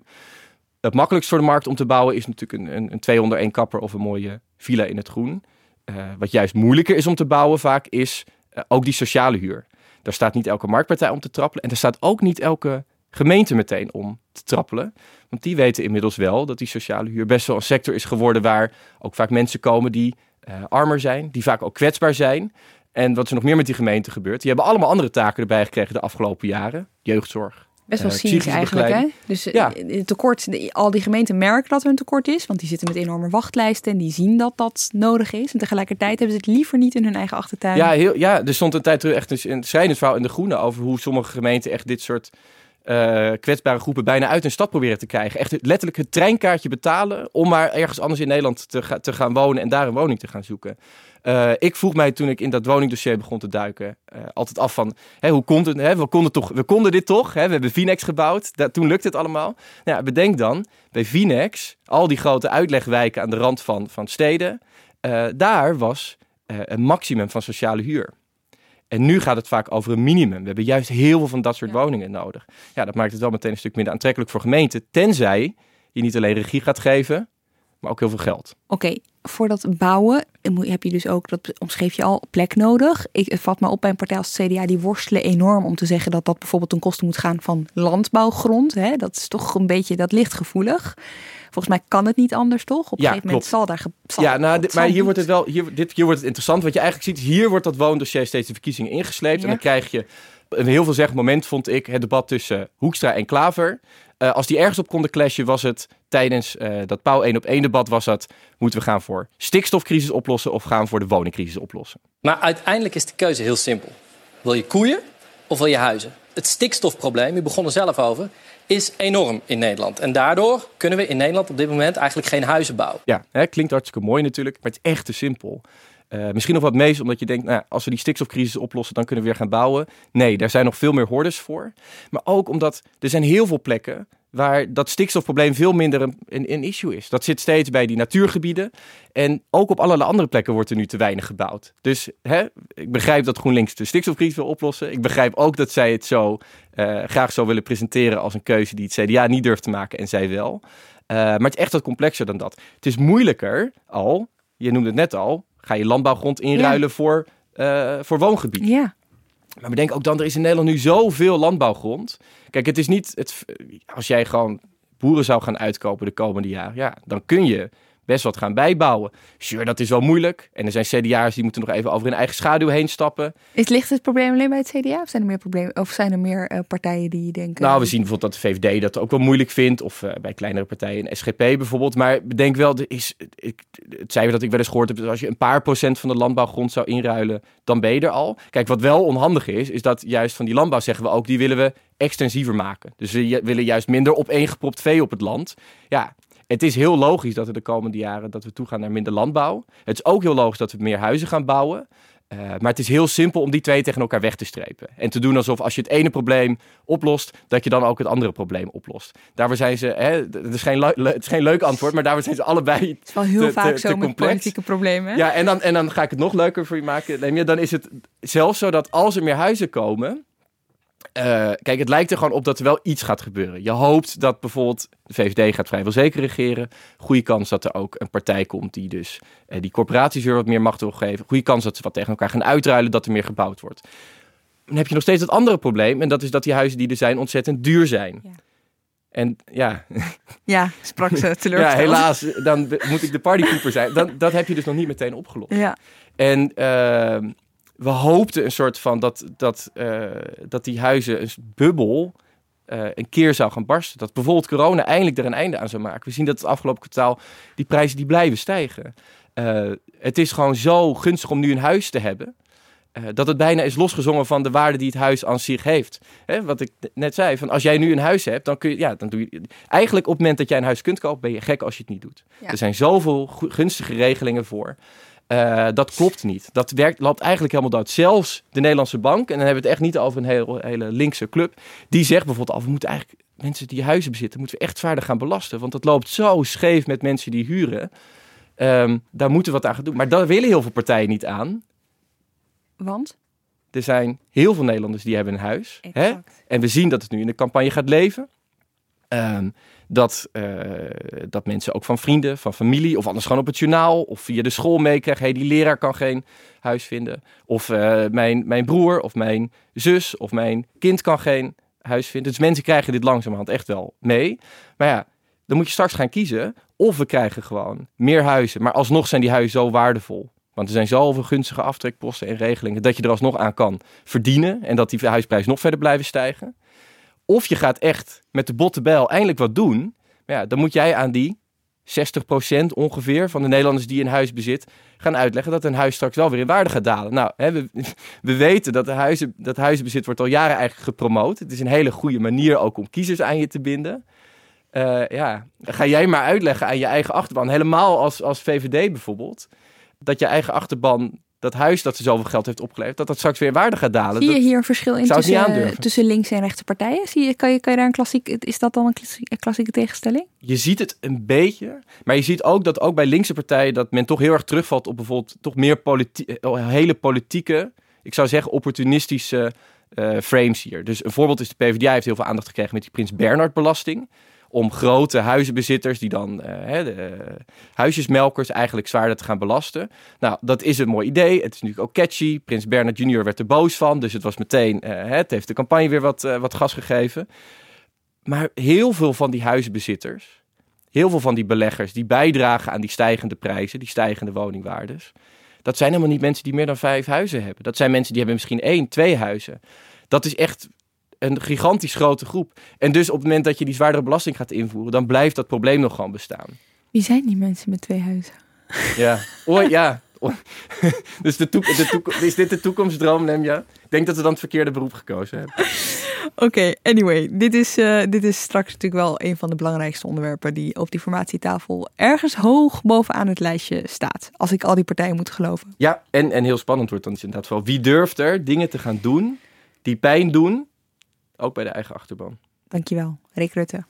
het makkelijkst voor de markt om te bouwen is natuurlijk een, een, een 201 kapper of een mooie villa in het groen. Uh, wat juist moeilijker is om te bouwen vaak, is ook die sociale huur. Daar staat niet elke marktpartij om te trappelen. En daar staat ook niet elke gemeente meteen om te trappelen. Want die weten inmiddels wel dat die sociale huur best wel een sector is geworden waar ook vaak mensen komen die uh, armer zijn, die vaak ook kwetsbaar zijn. En wat er nog meer met die gemeente gebeurt, die hebben allemaal andere taken erbij gekregen de afgelopen jaren. Jeugdzorg,
Best wel uh, cynisch eigenlijk, hè? Dus ja. tekort, al die gemeenten merken dat er een tekort is, want die zitten met enorme wachtlijsten en die zien dat dat nodig is. En tegelijkertijd hebben ze het liever niet in hun eigen achtertuin.
Ja, heel, ja er stond een tijd terug echt een schrijnend verhaal in De Groene over hoe sommige gemeenten echt dit soort uh, kwetsbare groepen bijna uit een stad proberen te krijgen. Echt letterlijk het treinkaartje betalen om maar ergens anders in Nederland te, ga, te gaan wonen en daar een woning te gaan zoeken. Uh, ik vroeg mij toen ik in dat woningdossier begon te duiken, uh, altijd af van, hè, hoe komt het? Hè? We, konden toch, we konden dit toch? Hè? We hebben Vinex gebouwd, dat, toen lukte het allemaal. Nou, ja, bedenk dan, bij Vinex, al die grote uitlegwijken aan de rand van, van steden, uh, daar was een maximum van sociale huur. En nu gaat het vaak over een minimum. We hebben juist heel veel van dat soort ja. woningen nodig. Ja, dat maakt het wel meteen een stuk minder aantrekkelijk voor gemeenten. Tenzij je niet alleen regie gaat geven, maar ook heel veel geld.
Oké, okay, voor dat bouwen heb je dus ook, dat omschreef je al, plek nodig. Ik het vat me op bij een partij als het CDA, die worstelen enorm om te zeggen dat dat bijvoorbeeld ten koste moet gaan van landbouwgrond. Hè? Dat is toch een beetje, dat ligt gevoelig. Volgens mij kan het niet anders, toch? Op een
ja,
gegeven moment zal daar... Zal,
ja, nou, dit, maar hier wordt het wel, hier, dit, hier wordt het interessant. Wat je eigenlijk ziet, hier wordt dat woondossier steeds de verkiezingen ingesleept. Ja. En dan krijg je een heel veel zeg moment, vond ik, het debat tussen Hoekstra en Klaver. Uh, als die ergens op konden clashen, was het tijdens uh, dat Pauw 1 op 1 debat was dat moeten we gaan voor stikstofcrisis oplossen of gaan voor de woningcrisis oplossen.
Maar uiteindelijk is de keuze heel simpel. Wil je koeien of wil je huizen? Het stikstofprobleem, u begon er zelf over, is enorm in Nederland. En daardoor kunnen we in Nederland op dit moment eigenlijk geen huizen bouwen.
Ja, hè, klinkt hartstikke mooi natuurlijk, maar het is echt te simpel. Uh, misschien nog wat meest omdat je denkt, nou, als we die stikstofcrisis oplossen, dan kunnen we weer gaan bouwen. Nee, daar zijn nog veel meer hordes voor. Maar ook omdat er zijn heel veel plekken waar dat stikstofprobleem veel minder een, een, issue is. Dat zit steeds bij die natuurgebieden. En ook op allerlei andere plekken wordt er nu te weinig gebouwd. Dus hè, ik begrijp dat GroenLinks de stikstofcrisis wil oplossen. Ik begrijp ook dat zij het zo uh, graag zo willen presenteren als een keuze die het CDA niet durft te maken en zij wel. Uh, maar het is echt wat complexer dan dat. Het is moeilijker al, je noemde het net al, ga je landbouwgrond inruilen ja. voor, uh, voor woongebied.
Ja.
Maar bedenk ook dan, er is in Nederland nu zoveel landbouwgrond. Kijk, het is niet, het, als jij gewoon boeren zou gaan uitkopen de komende jaren, ja, dan kun je best wat gaan bijbouwen. Sure, dat is wel moeilijk. En er zijn CDA's die moeten nog even over hun eigen schaduw heen stappen.
Is, ligt het probleem alleen bij het CDA? Of zijn er meer, problemen, of zijn er meer uh, partijen die denken...
Nou, we zien bijvoorbeeld dat de VVD dat ook wel moeilijk vindt. Of uh, bij kleinere partijen, een SGP bijvoorbeeld. Maar bedenk wel, er is, ik, het cijfer dat ik wel eens gehoord heb... als je een paar procent van de landbouwgrond zou inruilen, dan ben je er al. Kijk, wat wel onhandig is, is dat juist van die landbouw zeggen we ook... die willen we extensiever maken. Dus we willen juist minder opeengepropt vee op het land. Ja, het is heel logisch dat we de komende jaren dat we toegaan naar minder landbouw. Het is ook heel logisch dat we meer huizen gaan bouwen. Uh, maar het is heel simpel om die twee tegen elkaar weg te strepen. En te doen alsof als je het ene probleem oplost, dat je dan ook het andere probleem oplost. Daarvoor zijn ze, hè, het, is geen het is geen leuk antwoord, maar daarvoor zijn ze allebei. *laughs*
Het is wel heel
te,
vaak
te,
zo
te
met politieke problemen.
Ja, en dan, en dan ga ik het nog leuker voor je maken. Dan is het zelfs zo dat als er meer huizen komen, uh, kijk, het lijkt er gewoon op dat er wel iets gaat gebeuren. Je hoopt dat bijvoorbeeld de VVD gaat vrijwel zeker regeren. Goede kans dat er ook een partij komt die dus uh, die corporaties weer wat meer macht wil geven. Goede kans dat ze wat tegen elkaar gaan uitruilen, dat er meer gebouwd wordt. Dan heb je nog steeds het andere probleem. En dat is dat die huizen die er zijn ontzettend duur zijn. Ja. En ja.
Ja, sprak ze *laughs* teleurgesteld.
ja, helaas, dan moet ik de partykeeper zijn. Dan, dat heb je dus nog niet meteen opgelost.
Ja.
En uh, we hoopten een soort van dat, dat, uh, dat die huizen, een bubbel, uh, een keer zou gaan barsten. Dat bijvoorbeeld corona eindelijk er een einde aan zou maken. We zien dat het afgelopen kwartaal die prijzen die blijven stijgen. Uh, het is gewoon zo gunstig om nu een huis te hebben. eh, dat het bijna is losgezongen van de waarde die het huis aan zich heeft. Hè, wat ik net zei, van als jij nu een huis hebt, dan kun je, ja, dan doe je. Eigenlijk op het moment dat jij een huis kunt kopen, ben je gek als je het niet doet. Er zijn zoveel gunstige regelingen voor. Uh, dat klopt niet. Dat werkt, loopt eigenlijk helemaal dood. Zelfs de Nederlandse bank, en dan hebben we het echt niet over een hele, hele linkse club, die zegt bijvoorbeeld al, we moeten eigenlijk mensen die huizen bezitten, moeten we echt zwaarder gaan belasten. Want dat loopt zo scheef met mensen die huren. Um, daar moeten we wat aan gaan doen. Maar daar willen heel veel partijen niet aan.
Want?
Er zijn heel veel Nederlanders die hebben een huis. Hè? En we zien dat het nu in de campagne gaat leven. Um, dat, uh, dat mensen ook van vrienden, van familie, of anders gewoon op het journaal of via de school meekrijgen: hey, die leraar kan geen huis vinden. Of uh, mijn, mijn broer, of mijn zus, of mijn kind kan geen huis vinden. Dus mensen krijgen dit langzamerhand echt wel mee. Maar ja, dan moet je straks gaan kiezen. Of we krijgen gewoon meer huizen, maar alsnog zijn die huizen zo waardevol. Want er zijn zoveel gunstige aftrekposten en regelingen dat je er alsnog aan kan verdienen en dat die huisprijzen nog verder blijven stijgen. Of je gaat echt met de botte bijl eindelijk wat doen. Ja, dan moet jij aan die 60% ongeveer van de Nederlanders die een huis bezit gaan uitleggen dat een huis straks wel weer in waarde gaat dalen. Nou, hè, we, *laughs* we, weten dat, de huizen, dat huizenbezit wordt al jaren eigenlijk gepromoot. Het is een hele goede manier ook om kiezers aan je te binden. Uh, ja, ga jij maar uitleggen aan je eigen achterban, helemaal als, als VVD bijvoorbeeld, dat je eigen achterban dat huis dat ze zoveel geld heeft opgeleverd, dat dat straks weer waarde gaat dalen.
Zie je hier een verschil in tussen, tussen links en rechtse partijen? Zie je, kan, je, kan je daar een klassiek, is dat dan een klassieke, klassieke tegenstelling?
Je ziet het een beetje, maar je ziet ook dat ook bij linkse partijen dat men toch heel erg terugvalt op bijvoorbeeld toch meer politi eh, hele politieke, ik zou zeggen opportunistische uh, frames hier. Dus een voorbeeld is de PvdA heeft heel veel aandacht gekregen met die Prins Bernhard belasting om grote huizenbezitters, die dan uh, de uh, huisjesmelkers eigenlijk zwaarder te gaan belasten. Nou, dat is een mooi idee. Het is natuurlijk ook catchy. Prins Bernard Jr. werd er boos van, dus het was meteen, uh, het heeft de campagne weer wat, wat gas gegeven. Maar heel veel van die huizenbezitters, heel veel van die beleggers die bijdragen aan die stijgende prijzen, die stijgende woningwaardes, dat zijn helemaal niet mensen die meer dan vijf huizen hebben. Dat zijn mensen die hebben misschien één, twee huizen. Dat is echt een gigantisch grote groep. En dus op het moment dat je die zwaardere belasting gaat invoeren, dan blijft dat probleem nog gewoon bestaan.
Wie zijn die mensen met twee huizen?
Ja, oh, ja. *laughs* dus de de is dit de toekomstdroom, Nemja? Ik denk dat we dan het verkeerde beroep gekozen hebben. *laughs*
Oké, anyway. Dit is, uh, dit is straks natuurlijk wel een van de belangrijkste onderwerpen die op die formatietafel ergens hoog bovenaan het lijstje staat. Als ik al die partijen moet geloven.
Ja, en, en heel spannend wordt dan inderdaad wel wie durft er dingen te gaan doen die pijn doen ook bij de eigen achterban.
Dankjewel, Rick Rutte.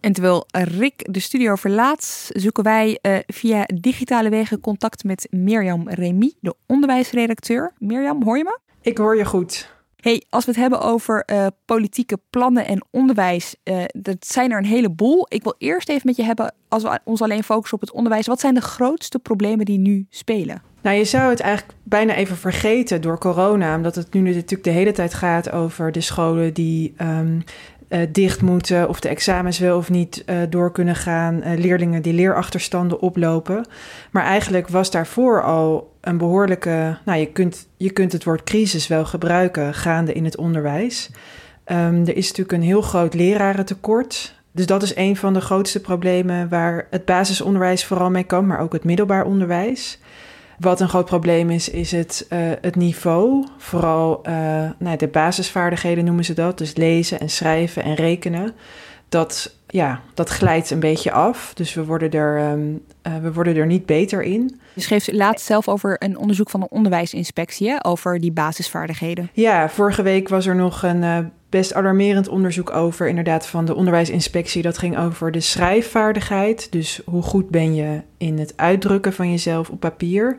En terwijl Rick de studio verlaat, zoeken wij uh, via digitale wegen contact met Mirjam Remy, de onderwijsredacteur. Mirjam, hoor je me?
Ik hoor je goed.
Hey, als we het hebben over uh, politieke plannen en onderwijs, uh, dat zijn er een heleboel. Ik wil eerst even met je hebben, als we ons alleen focussen op het onderwijs, wat zijn de grootste problemen die nu spelen?
Nou, je zou het eigenlijk bijna even vergeten door corona, omdat het nu natuurlijk de hele tijd gaat over de scholen die um, uh, dicht moeten, of de examens wel of niet door kunnen gaan, leerlingen die leerachterstanden oplopen. Maar eigenlijk was daarvoor al een behoorlijke, nou je kunt, je kunt het woord crisis wel gebruiken gaande in het onderwijs. Um, er is natuurlijk een heel groot lerarentekort. Dus dat is een van de grootste problemen waar het basisonderwijs vooral mee kan, maar ook het middelbaar onderwijs. Wat een groot probleem is, is het, uh, het niveau. Vooral uh, nou, de basisvaardigheden noemen ze dat. Dus lezen en schrijven en rekenen. Dat, ja, dat glijdt een beetje af. Dus we worden er, um, uh, we worden er niet beter in.
Je schreef laatst zelf over een onderzoek van de onderwijsinspectie hè, over die basisvaardigheden.
Ja, vorige week was er nog een best alarmerend onderzoek over, inderdaad, van de onderwijsinspectie. Dat ging over de schrijfvaardigheid. Dus hoe goed ben je in het uitdrukken van jezelf op papier.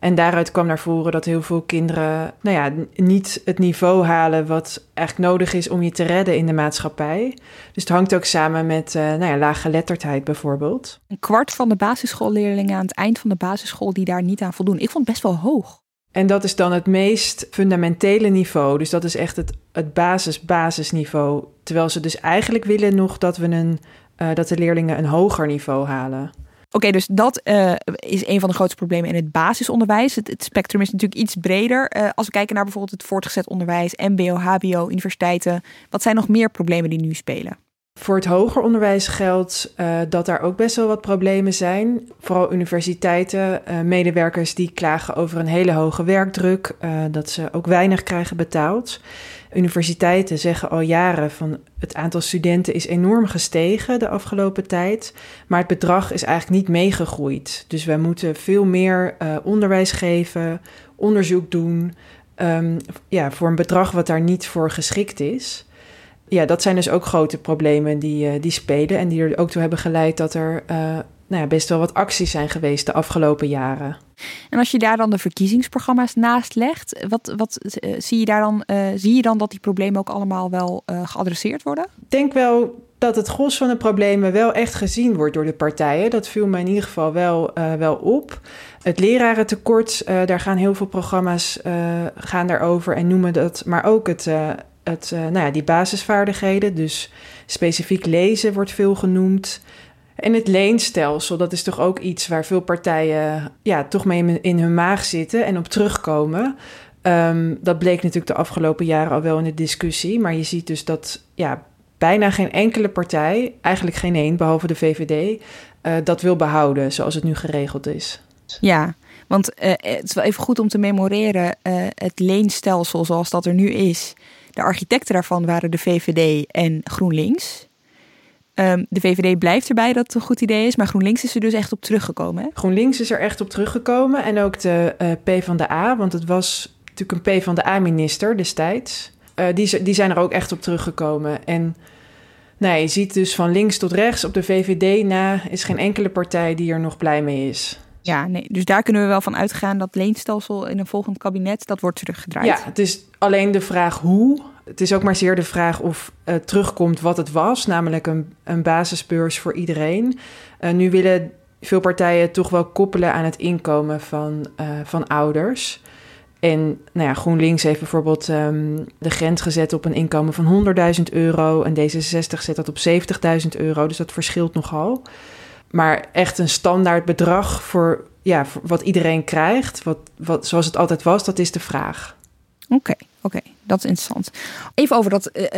En daaruit kwam naar voren dat heel veel kinderen nou ja, niet het niveau halen wat eigenlijk nodig is om je te redden in de maatschappij. Dus het hangt ook samen met uh, nou ja, lage letterdheid bijvoorbeeld.
Een kwart van de basisschoolleerlingen aan het eind van de basisschool die daar niet aan voldoen. Ik vond het best wel hoog.
En dat is dan het meest fundamentele niveau. Dus dat is echt het, het basis-basisniveau. Terwijl ze dus eigenlijk willen nog dat, we een, uh, dat de leerlingen een hoger niveau halen.
Oké, dus dat uh, is een van de grootste problemen in het basisonderwijs. Het, spectrum is natuurlijk iets breder. Uh, als we kijken naar bijvoorbeeld het voortgezet onderwijs, MBO, HBO, universiteiten. Wat zijn nog meer problemen die nu spelen?
Voor het hoger onderwijs geldt uh, dat daar ook best wel wat problemen zijn. Vooral universiteiten, medewerkers die klagen over een hele hoge werkdruk, dat ze ook weinig krijgen betaald. Universiteiten zeggen al jaren van het aantal studenten is enorm gestegen de afgelopen tijd, maar het bedrag is eigenlijk niet meegegroeid. Dus wij moeten veel meer onderwijs geven, onderzoek doen, um, ja, voor een bedrag wat daar niet voor geschikt is ja, dat zijn dus ook grote problemen die, uh, die spelen. En die er ook toe hebben geleid dat er uh, nou ja, best wel wat acties zijn geweest de afgelopen jaren.
En als je daar dan de verkiezingsprogramma's naast legt, wat, wat uh, zie, je daar dan, zie je dan dat die problemen ook allemaal wel geadresseerd worden?
Ik denk wel dat het gros van de problemen wel echt gezien wordt door de partijen. Dat viel mij in ieder geval wel, wel op. Het lerarentekort, daar gaan heel veel programma's gaan daarover en noemen dat, maar ook het het, uh, nou ja, die basisvaardigheden. Dus specifiek lezen wordt veel genoemd. En het leenstelsel, dat is toch ook iets waar veel partijen ja, toch mee in hun maag zitten en op terugkomen. Um, dat bleek natuurlijk de afgelopen jaren al wel in de discussie. Maar je ziet dus dat ja, bijna geen enkele partij, eigenlijk geen één, behalve de VVD, eh, dat wil behouden zoals het nu geregeld is.
Ja, want uh, het is wel even goed om te memoreren: het leenstelsel zoals dat er nu is de architecten daarvan waren de VVD en GroenLinks. Um, de VVD blijft erbij dat het een goed idee is, maar GroenLinks is er dus echt op teruggekomen. Hè?
GroenLinks is er echt op teruggekomen en ook de uh, P van de A, want het was natuurlijk een P van de A-minister destijds. Uh, die, die zijn er ook echt op teruggekomen. En nou, je ziet dus van links tot rechts op de VVD na is geen enkele partij die er nog blij mee is.
Ja, nee, dus daar kunnen we wel van uitgaan dat leenstelsel in een volgend kabinet, dat wordt teruggedraaid.
Ja, het is alleen de vraag hoe. Het is ook maar zeer de vraag of uh, terugkomt wat het was, namelijk een, een basisbeurs voor iedereen. Uh, nu willen veel partijen toch wel koppelen aan het inkomen van, uh, van ouders. En nou ja, GroenLinks heeft bijvoorbeeld um, de grens gezet op een inkomen van 100.000 euro. En D66 zet dat op 70.000 euro, dus dat verschilt nogal. Maar echt een standaard bedrag voor, ja, voor wat iedereen krijgt, wat, wat, zoals het altijd was, dat is de vraag.
Oké, oké, dat is interessant. Even over dat uh,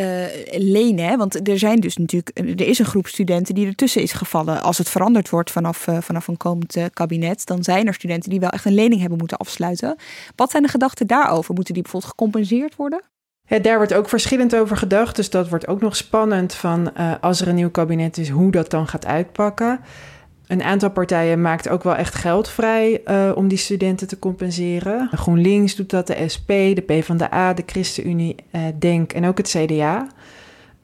lenen, hè? want er zijn dus natuurlijk, er is een groep studenten die ertussen is gevallen. Als het veranderd wordt vanaf, vanaf een komend kabinet, dan zijn er studenten die wel echt een lening hebben moeten afsluiten. Wat zijn de gedachten daarover? Moeten die bijvoorbeeld gecompenseerd worden?
Ja, daar wordt ook verschillend over gedacht. Dus dat wordt ook nog spannend van als er een nieuw kabinet is, hoe dat dan gaat uitpakken. Een aantal partijen maakt ook wel echt geld vrij uh, om die studenten te compenseren. GroenLinks doet dat, de SP, de PvdA, de ChristenUnie, uh, DENK en ook het CDA.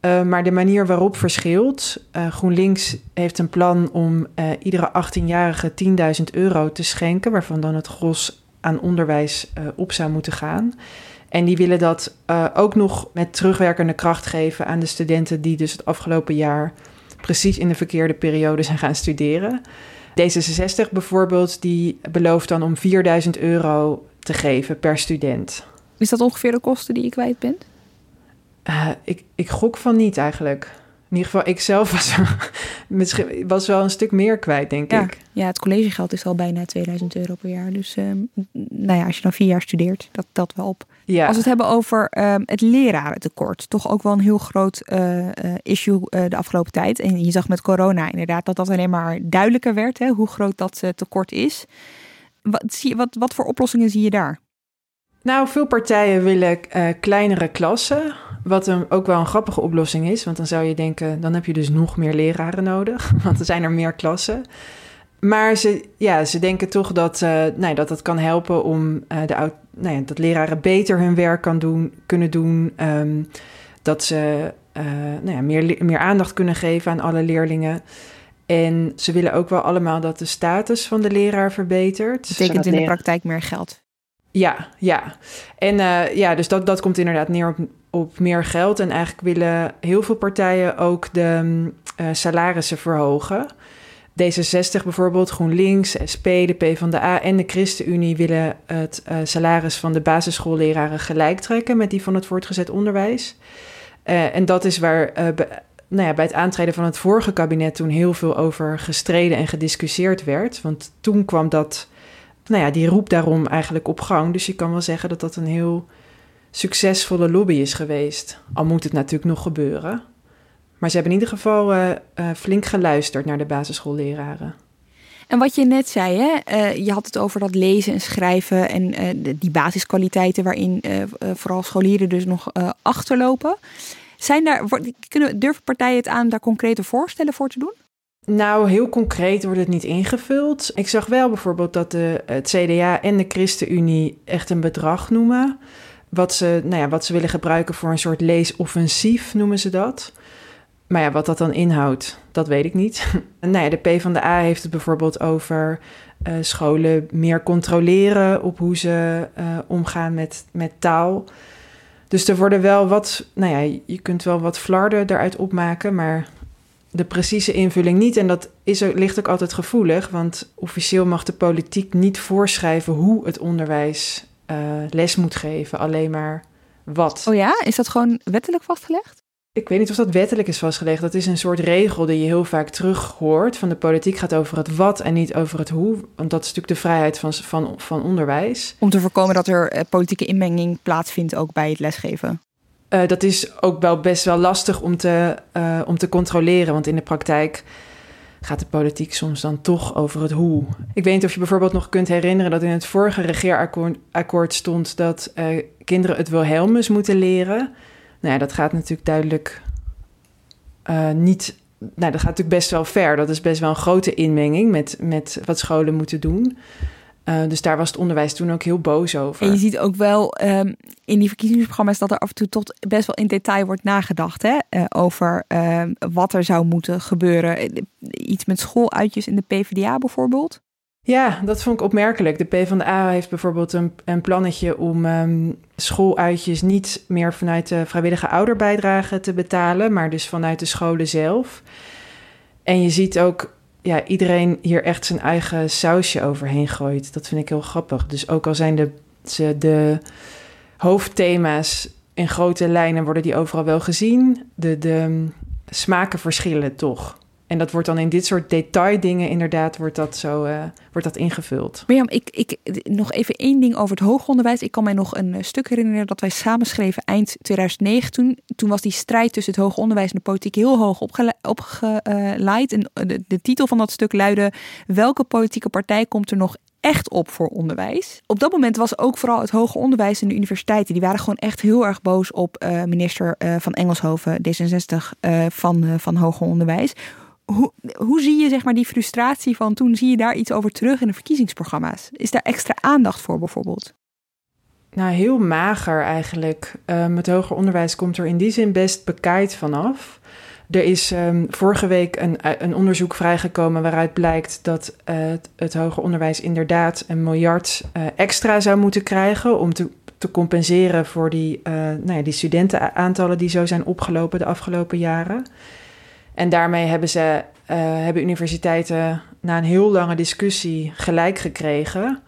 Uh, maar de manier waarop verschilt. GroenLinks heeft een plan om iedere 18-jarige 10.000 euro te schenken, waarvan dan het gros aan onderwijs op zou moeten gaan. En die willen dat ook nog met terugwerkende kracht geven aan de studenten die dus het afgelopen jaar precies in de verkeerde periode zijn gaan studeren. D66 bijvoorbeeld, die belooft dan om 4000 euro te geven per student.
Is dat ongeveer de kosten die je kwijt bent?
Uh, ik, ik gok van niet eigenlijk. In ieder geval, ik zelf was, *laughs* was wel een stuk meer kwijt, denk
ja,
ik.
Ja, het collegegeld is al bijna 2000 euro per jaar. Dus um, nou ja, als je dan vier jaar studeert, dat telt wel op. Ja. Als we het hebben over um, het lerarentekort, toch ook wel een heel groot uh, uh, issue uh, de afgelopen tijd. En je zag met corona inderdaad dat dat alleen maar duidelijker werd, hè, hoe groot dat tekort is. Wat, zie, wat, wat voor oplossingen zie je daar?
Nou, veel partijen willen kleinere klassen. Wat een, ook wel een grappige oplossing is, want dan zou je denken, dan heb je dus nog meer leraren nodig, *laughs* want er zijn er meer klassen. Maar ze, ja, ze denken toch dat, uh, nee, dat dat kan helpen om uh, de, nou ja, dat leraren beter hun werk kan doen, kunnen doen. Um, dat ze uh, nou ja, meer, meer aandacht kunnen geven aan alle leerlingen. En ze willen ook wel allemaal dat de status van de leraar verbetert.
Dat betekent in de praktijk meer geld.
Ja, ja. En ja, dus dat, dat komt inderdaad neer op, op meer geld. En eigenlijk willen heel veel partijen ook de salarissen verhogen. D66 bijvoorbeeld, GroenLinks, SP, de PvdA en de ChristenUnie willen het uh, salaris van de basisschoolleraren gelijk trekken met die van het voortgezet onderwijs. Uh, en dat is waar be, nou ja, bij het aantreden van het vorige kabinet toen heel veel over gestreden en gediscussieerd werd. Want toen kwam dat, nou ja, die roep daarom eigenlijk op gang. Dus je kan wel zeggen dat dat een heel succesvolle lobby is geweest. Al moet het natuurlijk nog gebeuren. Maar ze hebben in ieder geval uh, uh, flink geluisterd naar de basisschoolleraren.
En wat je net zei, hè? Uh, je had het over dat lezen en schrijven en die basiskwaliteiten waarin vooral scholieren dus nog achterlopen. Zijn daar, kunnen, durven partijen het aan daar concrete voorstellen voor te doen?
Nou, heel concreet wordt het niet ingevuld. Ik zag wel bijvoorbeeld dat de, het CDA en de ChristenUnie echt een bedrag noemen. Wat ze, nou ja, wat ze willen gebruiken voor een soort leesoffensief, noemen ze dat. Maar ja, wat dat dan inhoudt, dat weet ik niet. *laughs* nou ja, de PvdA heeft het bijvoorbeeld over uh, scholen meer controleren op hoe ze uh, omgaan met, met taal. Dus er worden wel wat, nou ja, je kunt wel wat flarden eruit opmaken, maar de precieze invulling niet. En dat is, ligt ook altijd gevoelig, want officieel mag de politiek niet voorschrijven hoe het onderwijs uh, les moet geven, alleen maar wat.
Oh ja, is dat gewoon wettelijk vastgelegd?
Ik weet niet of dat wettelijk is vastgelegd. Dat is een soort regel die je heel vaak terug hoort. Van de politiek gaat over het wat en niet over het hoe. Want dat is natuurlijk de vrijheid van, van, van onderwijs.
Om te voorkomen dat er eh, politieke inmenging plaatsvindt ook bij het lesgeven.
Uh, dat is ook wel best wel lastig om te, uh, om te controleren. Want in de praktijk gaat de politiek soms dan toch over het hoe. Ik weet niet of je bijvoorbeeld nog kunt herinneren dat in het vorige regeerakkoord stond dat uh, kinderen het Wilhelmus moeten leren. Nou ja, dat gaat natuurlijk duidelijk niet. Nou, dat gaat natuurlijk best wel ver. Dat is best wel een grote inmenging met, met wat scholen moeten doen. Uh, dus daar was het onderwijs toen ook heel boos over.
En je ziet ook wel um, in die verkiezingsprogramma's dat er af en toe tot best wel in detail wordt nagedacht hè? Uh, over uh, wat er zou moeten gebeuren. Eh, iets met schooluitjes in de PvdA bijvoorbeeld.
Ja, dat vond ik opmerkelijk. De PvdA heeft bijvoorbeeld een, een plannetje om um, schooluitjes niet meer vanuit de vrijwillige ouderbijdrage te betalen, maar dus vanuit de scholen zelf. En je ziet ook ja, iedereen hier echt zijn eigen sausje overheen gooit. Dat vind ik heel grappig. Dus ook al zijn de, de hoofdthema's in grote lijnen, worden die overal wel gezien. De, de smaken verschillen toch. En dat wordt dan in dit soort detaildingen inderdaad wordt dat zo uh, wordt dat ingevuld.
Mirjam, ik, ik, nog even één ding over het hoger onderwijs. Ik kan mij nog een stuk herinneren dat wij samenschreven eind 2009. Toen, was die strijd tussen het hoger onderwijs en de politiek heel hoog opgeleid. En de, de titel van dat stuk luidde... Welke politieke partij komt er nog echt op voor onderwijs. Op dat moment was ook vooral het hoger onderwijs en de universiteiten... die waren gewoon echt heel erg boos op minister van Engelshoven, D66, uh, van, van hoger onderwijs hoe, hoe zie je zeg maar, die frustratie van toen? Zie je daar iets over terug in de verkiezingsprogramma's? Is daar extra aandacht voor bijvoorbeeld?
Nou, heel mager eigenlijk. Um, het hoger onderwijs komt er in die zin best bekijkt vanaf. Er is um, vorige week een, een, onderzoek vrijgekomen waaruit blijkt dat uh, het, het, hoger onderwijs inderdaad een miljard uh, extra zou moeten krijgen om te, te compenseren voor die, nou ja, die studentenaantallen die zo zijn opgelopen de afgelopen jaren. En daarmee hebben, ze, uh, hebben universiteiten na een heel lange discussie gelijk gekregen.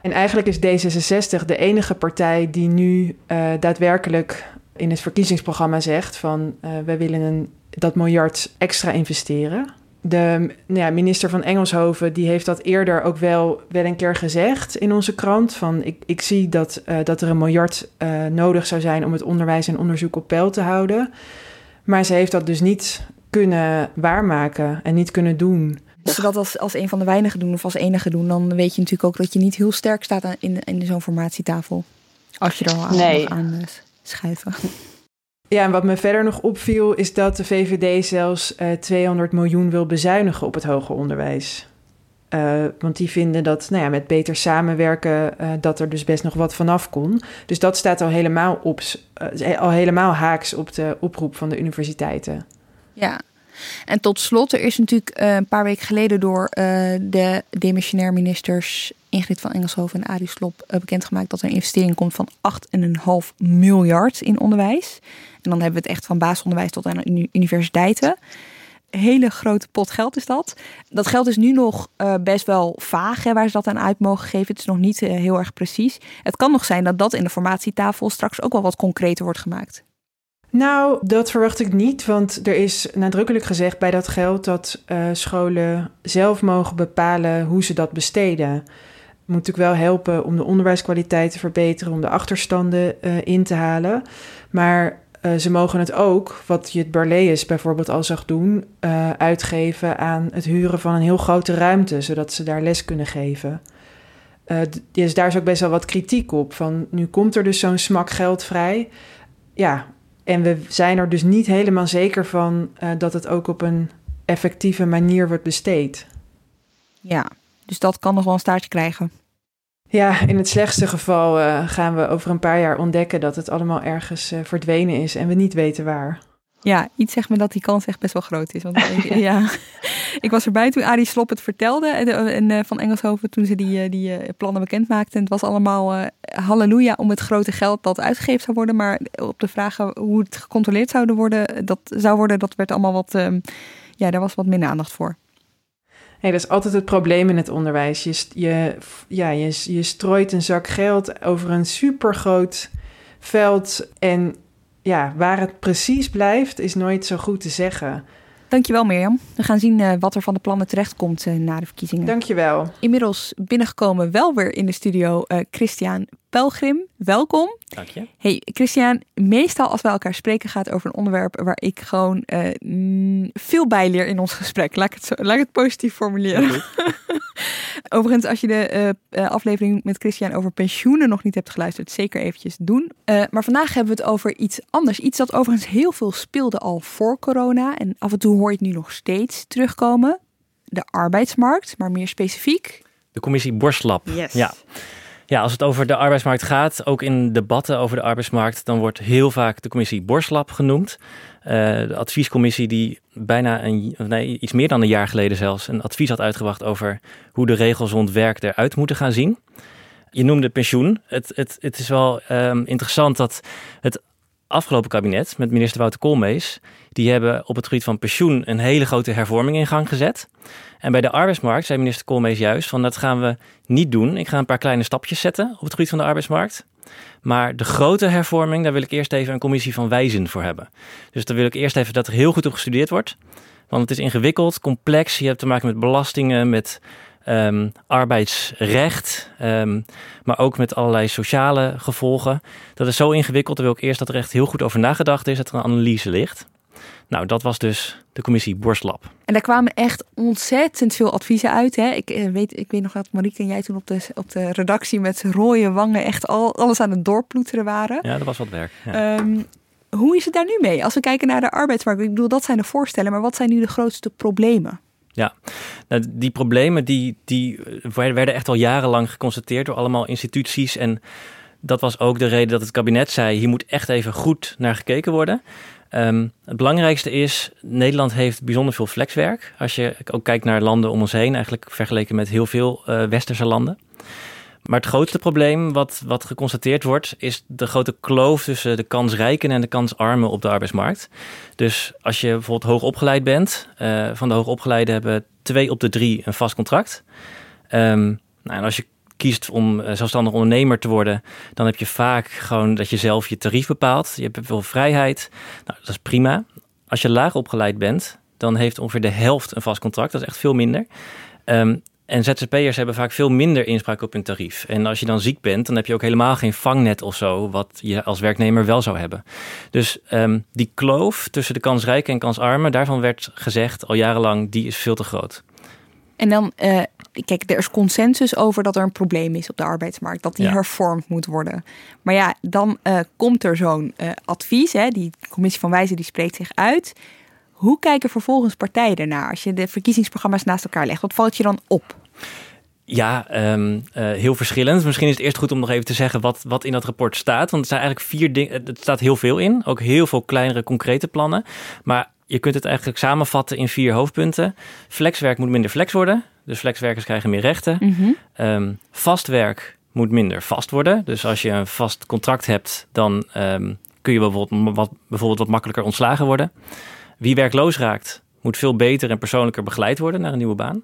En eigenlijk is D66 de enige partij die nu uh, daadwerkelijk in het verkiezingsprogramma zegt van uh, wij willen een, dat miljard extra investeren. De nou ja, minister van Engelshoven die heeft dat eerder ook wel, wel een keer gezegd in onze krant. Van ik, ik zie dat, dat er een miljard nodig zou zijn om het onderwijs en onderzoek op peil te houden. Maar ze heeft dat dus niet kunnen waarmaken en niet kunnen doen.
Als ze dat als, als een van de weinigen doen of als enige doen, dan weet je natuurlijk ook dat je niet heel sterk staat in, in zo'n formatietafel. Als je er al aan, nee. aan uh, schuiven.
Ja, en wat me verder nog opviel is dat de VVD zelfs uh, 200 miljoen wil bezuinigen op het hoger onderwijs. Uh, want die vinden dat nou ja, met beter samenwerken uh, dat er dus best nog wat vanaf kon. Dus dat staat al helemaal, op, uh, al helemaal haaks op de oproep van de universiteiten.
Ja. En tot slot, er is natuurlijk uh, een paar weken geleden door uh, de demissionair ministers Ingrid van Engelshoven en Arie Slop uh, bekendgemaakt dat er een investering komt van 8,5 miljard in onderwijs. En dan hebben we het echt van basisonderwijs tot aan universiteiten. Hele grote pot geld is dat. Dat geld is nu nog best wel vaag hè, waar ze dat aan uit mogen geven. Het is nog niet heel erg precies. Het kan nog zijn dat dat in de formatietafel straks ook wel wat concreter wordt gemaakt.
Nou, dat verwacht ik niet, want er is nadrukkelijk gezegd bij dat geld dat uh, scholen zelf mogen bepalen hoe ze dat besteden. Het moet natuurlijk wel helpen om de onderwijskwaliteit te verbeteren, om de achterstanden uh, in te halen. Maar Uh, ze mogen het ook, wat Jut Barlees bijvoorbeeld al zag doen, uitgeven aan het huren van een heel grote ruimte, zodat ze daar les kunnen geven. Dus daar is ook best wel wat kritiek op. Van nu komt er dus zo'n smak geld vrij. Ja, en we zijn er dus niet helemaal zeker van dat het ook op een effectieve manier wordt besteed.
Ja, dus dat kan nog wel een staartje krijgen.
Ja, in het slechtste geval uh, gaan we over een paar jaar ontdekken dat het allemaal ergens uh, verdwenen is en we niet weten waar.
Ja, iets zegt me dat die kans echt best wel groot is. Want ik, ja, ik was erbij toen Arie Slop het vertelde en, en uh, van Engelshoven toen ze die, die plannen bekend maakten. En het was allemaal halleluja om het grote geld dat uitgegeven zou worden. Maar op de vragen hoe het gecontroleerd zou worden, dat zou worden, dat werd allemaal wat, ehm, ja, daar was wat minder aandacht voor.
Hey, dat is altijd het probleem in het onderwijs. Je, je, ja, je, je strooit een zak geld over een supergroot veld. En ja, waar het precies blijft, is nooit zo goed te zeggen.
Dankjewel Mirjam. We gaan zien uh, wat er van de plannen terechtkomt uh, na de verkiezingen.
Dankjewel.
Inmiddels binnengekomen wel weer in de studio uh, Christian Pelgrim. Welkom.
Dank je.
Hey Christian, meestal als wij elkaar spreken gaat over een onderwerp waar ik gewoon veel bij leer in ons gesprek. Laat ik het, zo, laat ik het positief formuleren. *laughs* Overigens, als je de uh, aflevering met Christian over pensioenen nog niet hebt geluisterd, zeker eventjes doen. Uh, maar vandaag hebben we het over iets anders. Iets dat overigens heel veel speelde al voor corona. En af en toe hoor je het nu nog steeds terugkomen. De arbeidsmarkt, maar meer specifiek.
De commissie Borstlab.
Yes.
Ja. Ja, als het over de arbeidsmarkt gaat, ook in debatten over de arbeidsmarkt, dan wordt heel vaak de commissie Borstlab genoemd. Uh, de adviescommissie die bijna een, nee, iets meer dan een jaar geleden zelfs een advies had uitgebracht over hoe de regels rond werk eruit moeten gaan zien. Je noemde pensioen. Het, het, het is wel um, interessant dat het afgelopen kabinet met minister Wouter Koolmees, die hebben op het gebied van pensioen een hele grote hervorming in gang gezet. En bij de arbeidsmarkt zei minister Koolmees juist van dat gaan we niet doen. Ik ga een paar kleine stapjes zetten op het gebied van de arbeidsmarkt. Maar de grote hervorming, daar wil ik eerst even een commissie van wijzen voor hebben. Dus daar wil ik eerst even dat er heel goed op gestudeerd wordt. Want het is ingewikkeld, complex. Je hebt te maken met belastingen, met um, arbeidsrecht, um, maar ook met allerlei sociale gevolgen. Dat is zo ingewikkeld. Dan wil ik eerst dat er echt heel goed over nagedacht is, dat er een analyse ligt. Nou, dat was dus de commissie Borstlab.
En daar kwamen echt ontzettend veel adviezen uit. Hè? Ik, eh, weet, ik weet nog dat Marieke en jij toen op de, op de redactie met rode wangen echt al, alles aan het doorploeteren waren.
Ja, dat was wat werk. Ja.
Um, hoe is het daar nu mee? Als we kijken naar de arbeidsmarkt, ik bedoel, dat zijn de voorstellen, maar wat zijn nu de grootste problemen?
Ja, nou, die problemen die, die werden echt al jarenlang geconstateerd door allemaal instituties. En dat was ook de reden dat het kabinet zei: hier moet echt even goed naar gekeken worden. Um, het belangrijkste is, Nederland heeft bijzonder veel flexwerk. Als je ook kijkt naar landen om ons heen, eigenlijk vergeleken met heel veel uh, westerse landen. Maar het grootste probleem wat, wat geconstateerd wordt, is de grote kloof tussen de kansrijken en de kansarmen op de arbeidsmarkt. Dus als je bijvoorbeeld hoogopgeleid bent, uh, van de hoogopgeleiden hebben twee op de drie een vast contract. Um, nou, en als je kiest om uh, zelfstandig ondernemer te worden, dan heb je vaak gewoon dat je zelf je tarief bepaalt. Je hebt veel vrijheid. Nou, dat is prima. Als je laag opgeleid bent, dan heeft ongeveer de helft een vast contract. Dat is echt veel minder. Um, en ZZP'ers hebben vaak veel minder inspraak op hun tarief. En als je dan ziek bent, dan heb je ook helemaal geen vangnet of zo, wat je als werknemer wel zou hebben. Dus um, die kloof tussen de kansrijken en kansarmen, daarvan werd gezegd al jarenlang, die is veel te groot.
En dan, uh, kijk, er is consensus over dat er een probleem is op de arbeidsmarkt, dat die ja. hervormd moet worden. Maar ja, dan uh, komt er zo'n uh, advies, hè, die commissie van wijzen die spreekt zich uit. Hoe kijken vervolgens partijen ernaar als je de verkiezingsprogramma's naast elkaar legt? Wat valt je dan op?
Ja, um, uh, heel verschillend. Misschien is het eerst goed om nog even te zeggen wat, wat in dat rapport staat. Want er zijn eigenlijk vier dingen. Er staat heel veel in. Ook heel veel kleinere, concrete plannen. Maar je kunt het eigenlijk samenvatten in vier hoofdpunten. Flexwerk moet minder flex worden. Dus flexwerkers krijgen meer rechten. Mm -hmm. um, vastwerk moet minder vast worden. Dus als je een vast contract hebt, dan um, kun je bijvoorbeeld wat, bijvoorbeeld wat makkelijker ontslagen worden. Wie werkloos raakt, moet veel beter en persoonlijker begeleid worden naar een nieuwe baan.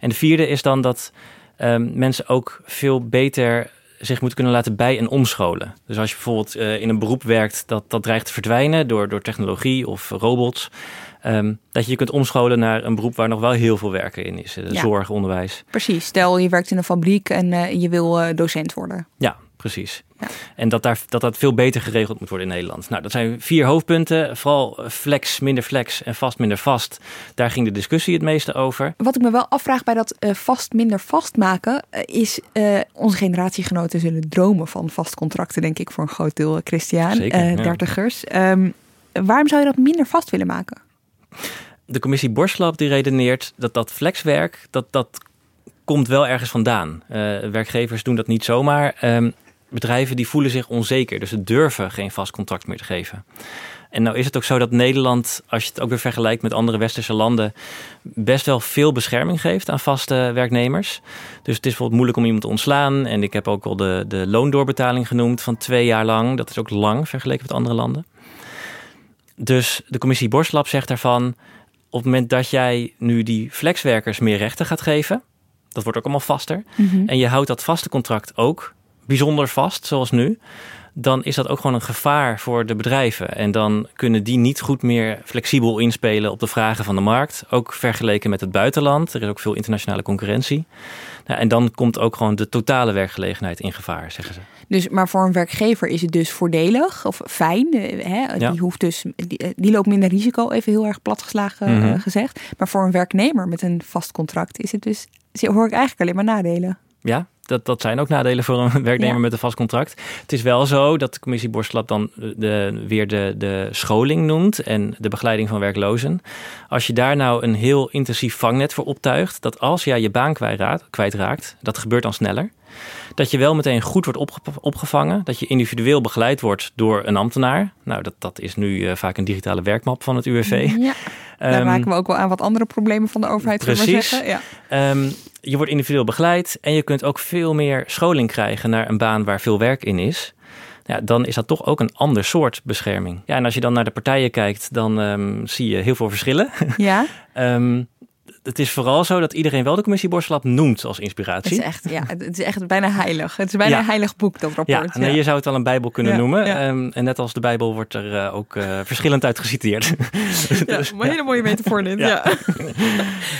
En de vierde is dan dat um, mensen ook veel beter zich moeten kunnen laten bij- en omscholen. Dus als je bijvoorbeeld uh, in een beroep werkt dat, dat dreigt te verdwijnen door, door technologie of robots. Um, dat je je kunt omscholen naar een beroep waar nog wel heel veel werken in is. Ja. Zorg, onderwijs.
Precies. Stel je werkt in een fabriek en uh, je wil docent worden.
Ja, precies. En dat, daar, dat dat veel beter geregeld moet worden in Nederland. Nou, dat zijn vier hoofdpunten. Vooral flex, minder flex en vast, minder vast. Daar ging de discussie het meeste over.
Wat ik me wel afvraag bij dat uh, vast, minder vast maken, uh, is uh, onze generatiegenoten zullen dromen van vastcontracten, denk ik, voor een groot deel Christian,
Zeker, ja.
dertigers. Um, waarom zou je dat minder vast willen maken?
De commissie Borslap die redeneert dat dat flexwerk, dat, dat komt wel ergens vandaan. werkgevers doen dat niet zomaar. Um, bedrijven die voelen zich onzeker. Dus ze durven geen vast contract meer te geven. En nou is het ook zo dat Nederland, als je het ook weer vergelijkt met andere westerse landen, best wel veel bescherming geeft aan vaste werknemers. Dus het is bijvoorbeeld moeilijk om iemand te ontslaan. En ik heb ook al de, de loondoorbetaling genoemd van twee jaar lang. Dat is ook lang vergeleken met andere landen. Dus de commissie Borstlab zegt daarvan, op het moment dat jij nu die flexwerkers meer rechten gaat geven, dat wordt ook allemaal vaster. Mm -hmm. En je houdt dat vaste contract ook bijzonder vast, zoals nu, dan is dat ook gewoon een gevaar voor de bedrijven. En dan kunnen die niet goed meer flexibel inspelen op de vragen van de markt. Ook vergeleken met het buitenland. Er is ook veel internationale concurrentie. Nou, en dan komt ook gewoon de totale werkgelegenheid in gevaar, zeggen ze.
Dus, maar voor een werkgever is het dus voordelig of fijn. Hè? Die, ja. hoeft dus, die, die, loopt minder risico, even heel erg platgeslagen mm -hmm. gezegd. Maar voor een werknemer met een vast contract is het dus, hoor ik eigenlijk alleen maar nadelen.
Ja, dat, dat zijn ook nadelen voor een *laughs* werknemer ja. met een vast contract. Het is wel zo dat de commissie Borstlap dan de, weer de, de scholing noemt en de begeleiding van werklozen. Als je daar nou een heel intensief vangnet voor optuigt, dat als jij je baan kwijtraakt, kwijtraakt dat gebeurt dan sneller. Dat je wel meteen goed wordt opge opgevangen. Dat je individueel begeleid wordt door een ambtenaar. Nou, dat, dat is nu uh, vaak een digitale werkmap van het UWV.
Ja, daar maken we ook wel aan wat andere problemen van de overheid.
Precies.
Zeggen. Ja.
Um, je wordt individueel begeleid en je kunt ook veel meer scholing krijgen naar een baan waar veel werk in is. Ja, dan is dat toch ook een ander soort bescherming. Ja, en als je dan naar de partijen kijkt, dan um, zie je heel veel verschillen.
Ja.
um, *laughs* het is vooral zo dat iedereen wel de commissie Borslap noemt als inspiratie.
Het is echt, ja, het is echt bijna heilig. Het is bijna
ja.
een heilig boek, dat rapport.
Ja, nee, je zou het al een bijbel kunnen noemen. Ja. Um, en net als de bijbel wordt er uh, ook uh, verschillend uit geciteerd.
Ja, *laughs* dus, een hele mooie metafoor dit. *laughs* *laughs*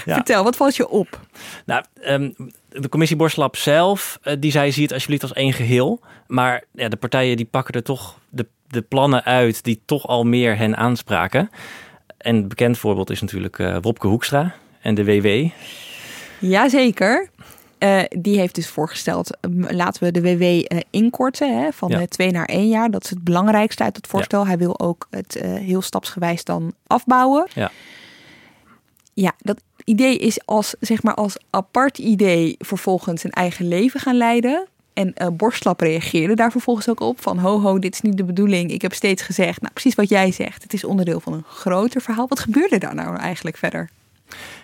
Ja. Vertel, wat valt je op?
Nou, um, de commissie Borslap zelf, uh, die zei, zie het alsjeblieft als één geheel. Maar ja, de partijen die pakken er toch de, de plannen uit die toch al meer hen aanspraken. En een bekend voorbeeld is natuurlijk Wopke Hoekstra en de WW.
Jazeker. Uh, die heeft dus voorgesteld, laten we de WW uh, inkorten hè, van ja. twee naar één jaar. Dat is het belangrijkste uit het voorstel. Ja. Hij wil ook het uh, heel stapsgewijs dan afbouwen.
Ja.
Ja, dat idee is als, zeg maar, als apart idee vervolgens een eigen leven gaan leiden. En uh, Borstlap reageerde daar vervolgens ook op van ho ho, dit is niet de bedoeling. Ik heb steeds gezegd, nou precies wat jij zegt. Het is onderdeel van een groter verhaal. Wat gebeurde daar nou eigenlijk verder?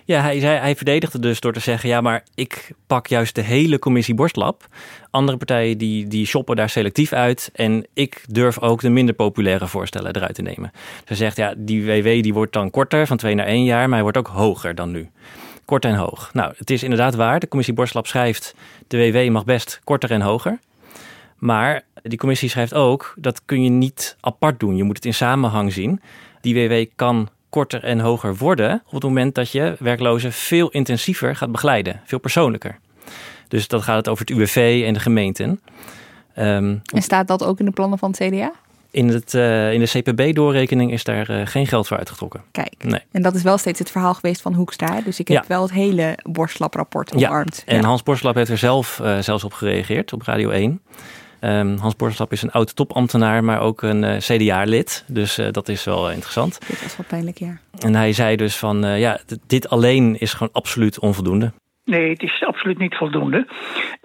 Ja, hij, hij verdedigde dus door te zeggen: ja, maar ik pak juist de hele commissie Borstlab. Andere partijen die, die shoppen daar selectief uit. En ik durf ook de minder populaire voorstellen eruit te nemen. Ze zegt: ja, die WW die wordt dan korter, van twee naar één jaar, maar hij wordt ook hoger dan nu. Kort en hoog. Nou, het is inderdaad waar. De commissie Borstlab schrijft: de WW mag best korter en hoger. Maar die commissie schrijft ook: dat kun je niet apart doen. Je moet het in samenhang zien. Die WW kan korter en hoger worden op het moment dat je werklozen veel intensiever gaat begeleiden, veel persoonlijker. Dus dan gaat het over het UWV en de gemeenten.
Um, en staat dat ook in de plannen van het CDA?
In, het, uh, in de CPB-doorrekening is daar uh, geen geld voor uitgetrokken.
Kijk,
nee.
en dat is wel steeds het verhaal geweest van Hoekstra. Dus ik heb ja. wel het hele Borstlap-rapport omarmd.
Ja. En ja. Hans Borstlap heeft er zelf uh, zelfs op gereageerd op Radio 1. Um, Hans Borstlap is een oud topambtenaar, maar ook een uh, CDA-lid. Dus uh, dat is wel interessant.
Dit was wel pijnlijk, ja.
En hij zei dus van, uh, ja, dit alleen is gewoon absoluut onvoldoende.
Nee, het is absoluut niet voldoende.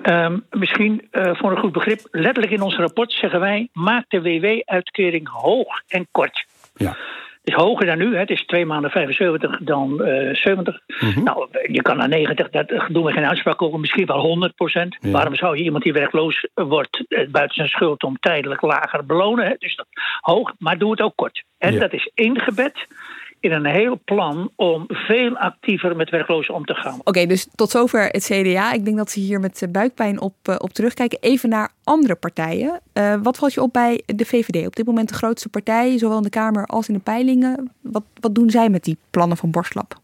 Um, misschien voor een goed begrip, letterlijk in ons rapport zeggen wij... maak de WW-uitkering hoog en kort.
Ja.
Het is hoger dan nu. Hè. Het is twee maanden 75 dan uh, 70. Mm -hmm. Nou, je kan naar 90, daar doen we geen uitspraak over. Misschien wel 100 procent. Ja. Waarom zou je iemand die werkloos wordt buiten zijn schuld om tijdelijk lager belonen? Hè? Dus dat hoog, maar doe het ook kort. En ja. dat is ingebed in een heel plan om veel actiever met werklozen om te gaan.
Oké, okay, dus tot zover het CDA. Ik denk dat ze hier met buikpijn op, uh, op terugkijken. Even naar andere partijen. Uh, wat valt je op bij de VVD? Op dit moment de grootste partij, zowel in de Kamer als in de peilingen. Wat, wat doen zij met die plannen van Borstlap?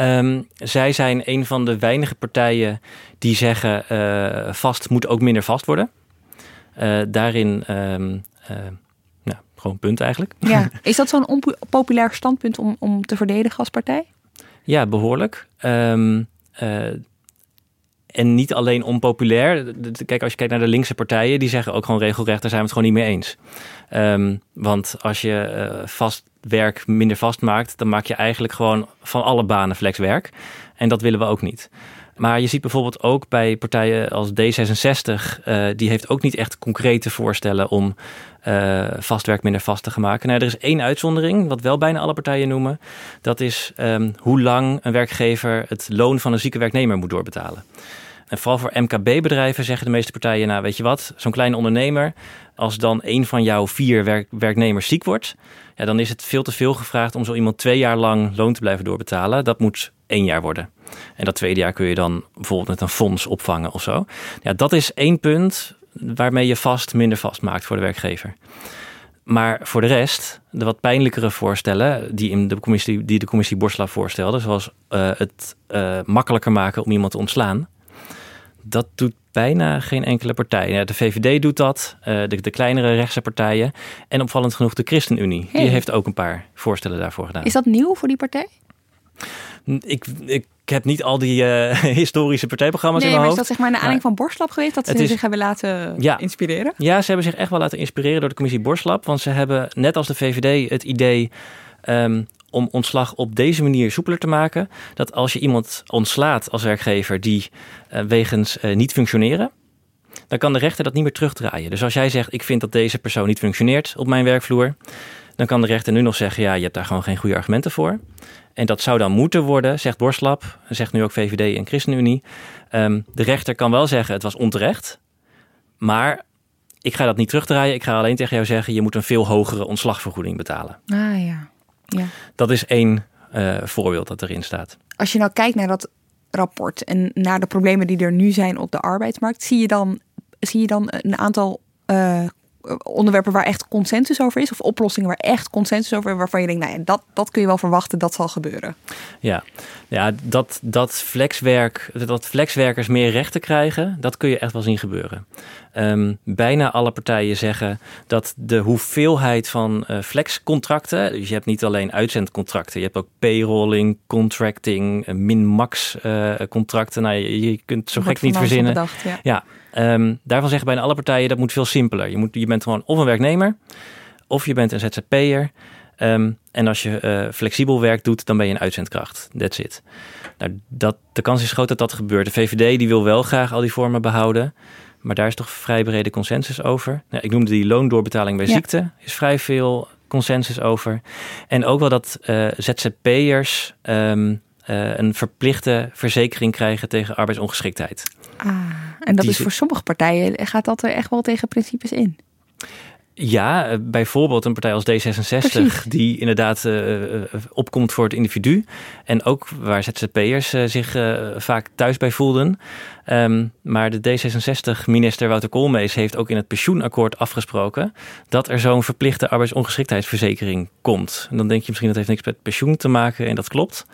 Um, zij zijn een van de weinige partijen die zeggen uh, vast moet ook minder vast worden. daarin, ehm, gewoon punt eigenlijk.
Ja. *laughs* Is dat zo'n onpopulair standpunt om, om te verdedigen als partij?
Ja, behoorlijk. Um, en niet alleen onpopulair. Kijk, als je kijkt naar de linkse partijen, die zeggen ook gewoon regelrecht, daar zijn we het gewoon niet mee eens. Um, want als je uh, vast werk minder vast maakt, dan maak je eigenlijk gewoon van alle banen flexwerk. En dat willen we ook niet. Maar je ziet bijvoorbeeld ook bij partijen als D66, uh, die heeft ook niet echt concrete voorstellen om uh, vastwerk minder vast te maken. Nou, er is één uitzondering, wat wel bijna alle partijen noemen. Dat is um, hoe lang een werkgever het loon van een zieke werknemer moet doorbetalen. En vooral voor MKB-bedrijven zeggen de meeste partijen, nou weet je wat, zo'n kleine ondernemer, als dan een van jouw vier werk werknemers ziek wordt, ja, dan is het veel te veel gevraagd om zo iemand twee jaar lang loon te blijven doorbetalen. Dat moet één jaar worden. En dat tweede jaar kun je dan bijvoorbeeld met een fonds opvangen of zo. Ja, dat is één punt waarmee je vast minder vast maakt voor de werkgever. Maar voor de rest, de wat pijnlijkere voorstellen die, in de, commissie, die de commissie Borsla voorstelde, zoals uh, het uh, makkelijker maken om iemand te ontslaan, dat doet bijna geen enkele partij. Ja, de VVD doet dat, uh, de, de, kleinere rechtse partijen en opvallend genoeg de ChristenUnie. Hey. Die heeft ook een paar voorstellen daarvoor gedaan.
Is dat nieuw voor die partij?
Ik, ik heb niet al die uh, *laughs* historische partijprogramma's
nee,
in mijn
hoofd. is dat zeg maar een aanleiding van Borstlab geweest dat ze is, zich hebben laten
ja,
inspireren?
Ja, ze hebben zich echt wel laten inspireren door de commissie Borstlab. Want ze hebben net als de VVD het idee um, om ontslag op deze manier soepeler te maken. Dat als je iemand ontslaat als werkgever die uh, wegens uh, niet functioneren, dan kan de rechter dat niet meer terugdraaien. Dus als jij zegt, ik vind dat deze persoon niet functioneert op mijn werkvloer, dan kan de rechter nu nog zeggen, ja, je hebt daar gewoon geen goede argumenten voor. En dat zou dan moeten worden, zegt Borslap, zegt nu ook VVD en ChristenUnie. Um, de rechter kan wel zeggen, het was onterecht, maar ik ga dat niet terugdraaien. Ik ga alleen tegen jou zeggen, je moet een veel hogere ontslagvergoeding betalen.
Ah ja. ja.
Dat is één uh, voorbeeld dat erin staat.
Als je nou kijkt naar dat rapport en naar de problemen die er nu zijn op de arbeidsmarkt, zie je dan, zie je dan een aantal uh, onderwerpen waar echt consensus over is, of oplossingen waar echt consensus over is, waarvan je denkt, nou ja, dat, dat kun je wel verwachten, dat zal gebeuren.
Ja, ja dat, dat, flexwerk, dat flexwerkers meer rechten krijgen, dat kun je echt wel zien gebeuren. Um, bijna alle partijen zeggen dat de hoeveelheid van uh, flexcontracten, dus je hebt niet alleen uitzendcontracten, je hebt ook payrolling, contracting, uh, min-max uh, contracten. Nou, je, je kunt zo gek niet verzinnen.
Bedacht, ja.
ja. Um, daarvan zeggen bijna alle partijen dat moet veel simpeler. Je, moet, je bent gewoon of een werknemer of je bent een ZZP'er. Um, en als je uh, flexibel werk doet, dan ben je een uitzendkracht. That's it. Nou, dat, de kans is groot dat dat gebeurt. De VVD die wil wel graag al die vormen behouden. Maar daar is toch vrij brede consensus over. Nou, ik noemde die loondoorbetaling bij ja. ziekte. is vrij veel consensus over. En ook wel dat uh, ZZP'ers um, uh, een verplichte verzekering krijgen tegen arbeidsongeschiktheid.
Ah, en dat is voor sommige partijen, gaat dat er echt wel tegen principes in?
Ja, bijvoorbeeld een partij als D66, Precies. die inderdaad uh, opkomt voor het individu. En ook waar ZZP'ers uh, zich uh, vaak thuis bij voelden. Um, maar de D66-minister Wouter Koolmees heeft ook in het pensioenakkoord afgesproken dat er zo'n verplichte arbeidsongeschiktheidsverzekering komt. En dan denk je misschien dat heeft niks met pensioen te maken en dat klopt.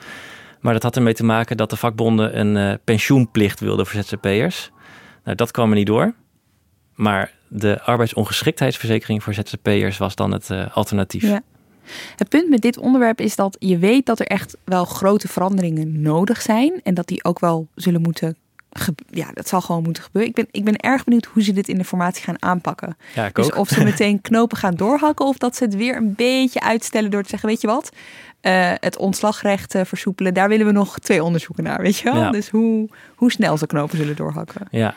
Maar dat had ermee te maken dat de vakbonden een pensioenplicht wilden voor ZZP'ers. Nou, dat kwam er niet door. Maar de arbeidsongeschiktheidsverzekering voor ZZP'ers was dan het uh, alternatief.
Ja. Het punt met dit onderwerp is dat je weet dat er echt wel grote veranderingen nodig zijn. En dat die ook wel zullen moeten. Ja, dat zal gewoon moeten gebeuren. Ik ben, ik ben erg benieuwd hoe ze dit in de formatie gaan aanpakken.
Ja,
dus of ze *laughs* meteen knopen gaan doorhakken. Of dat ze het weer een beetje uitstellen door te zeggen: Weet je wat, uh, het ontslagrecht uh, versoepelen. Daar willen we nog twee onderzoeken naar, weet je wel? Ja. Dus hoe, hoe snel ze knopen zullen doorhakken.
Ja.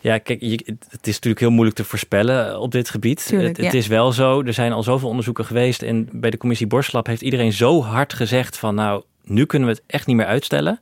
Ja, kijk, je, het is natuurlijk heel moeilijk te voorspellen op dit gebied.
Tuurlijk,
het, is wel zo, er zijn al zoveel onderzoeken geweest. En bij de commissie Borslap heeft iedereen zo hard gezegd van... nou, nu kunnen we het echt niet meer uitstellen.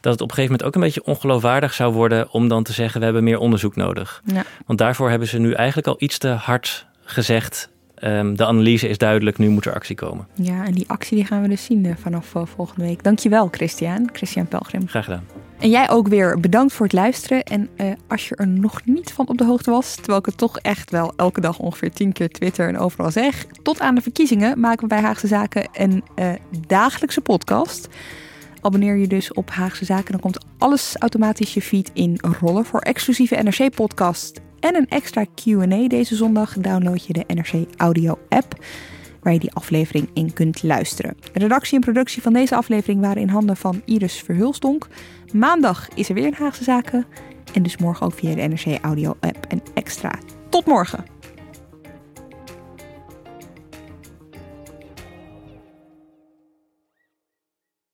Dat het op een gegeven moment ook een beetje ongeloofwaardig zou worden... om dan te zeggen, we hebben meer onderzoek nodig.
Ja.
Want daarvoor hebben ze nu eigenlijk al iets te hard gezegd... Um, de analyse is duidelijk, nu moet er actie komen.
Ja, en die actie die gaan we dus zien uh, vanaf uh, volgende week. Dankjewel, Christian. Christian Pelgrim.
Graag gedaan.
En jij ook weer bedankt voor het luisteren. En uh, als je er nog niet van op de hoogte was, terwijl ik het toch echt wel elke dag ongeveer tien keer Twitter en overal zeg. Tot aan de verkiezingen maken we bij Haagse Zaken een dagelijkse podcast. Abonneer je dus op Haagse Zaken, dan komt alles automatisch je feed in rollen. Voor exclusieve NRC-podcast en een extra Q&A deze zondag download je de NRC Audio app waar je die aflevering in kunt luisteren. De redactie en productie van deze aflevering waren in handen van Iris Verhulstonk. Maandag is er weer een Haagse Zaken en dus morgen ook via de NRC Audio app en extra. Tot morgen!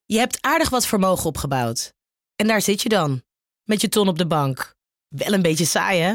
Je hebt aardig wat vermogen opgebouwd. En daar zit je dan, met je ton op de bank. Wel een beetje saai, hè?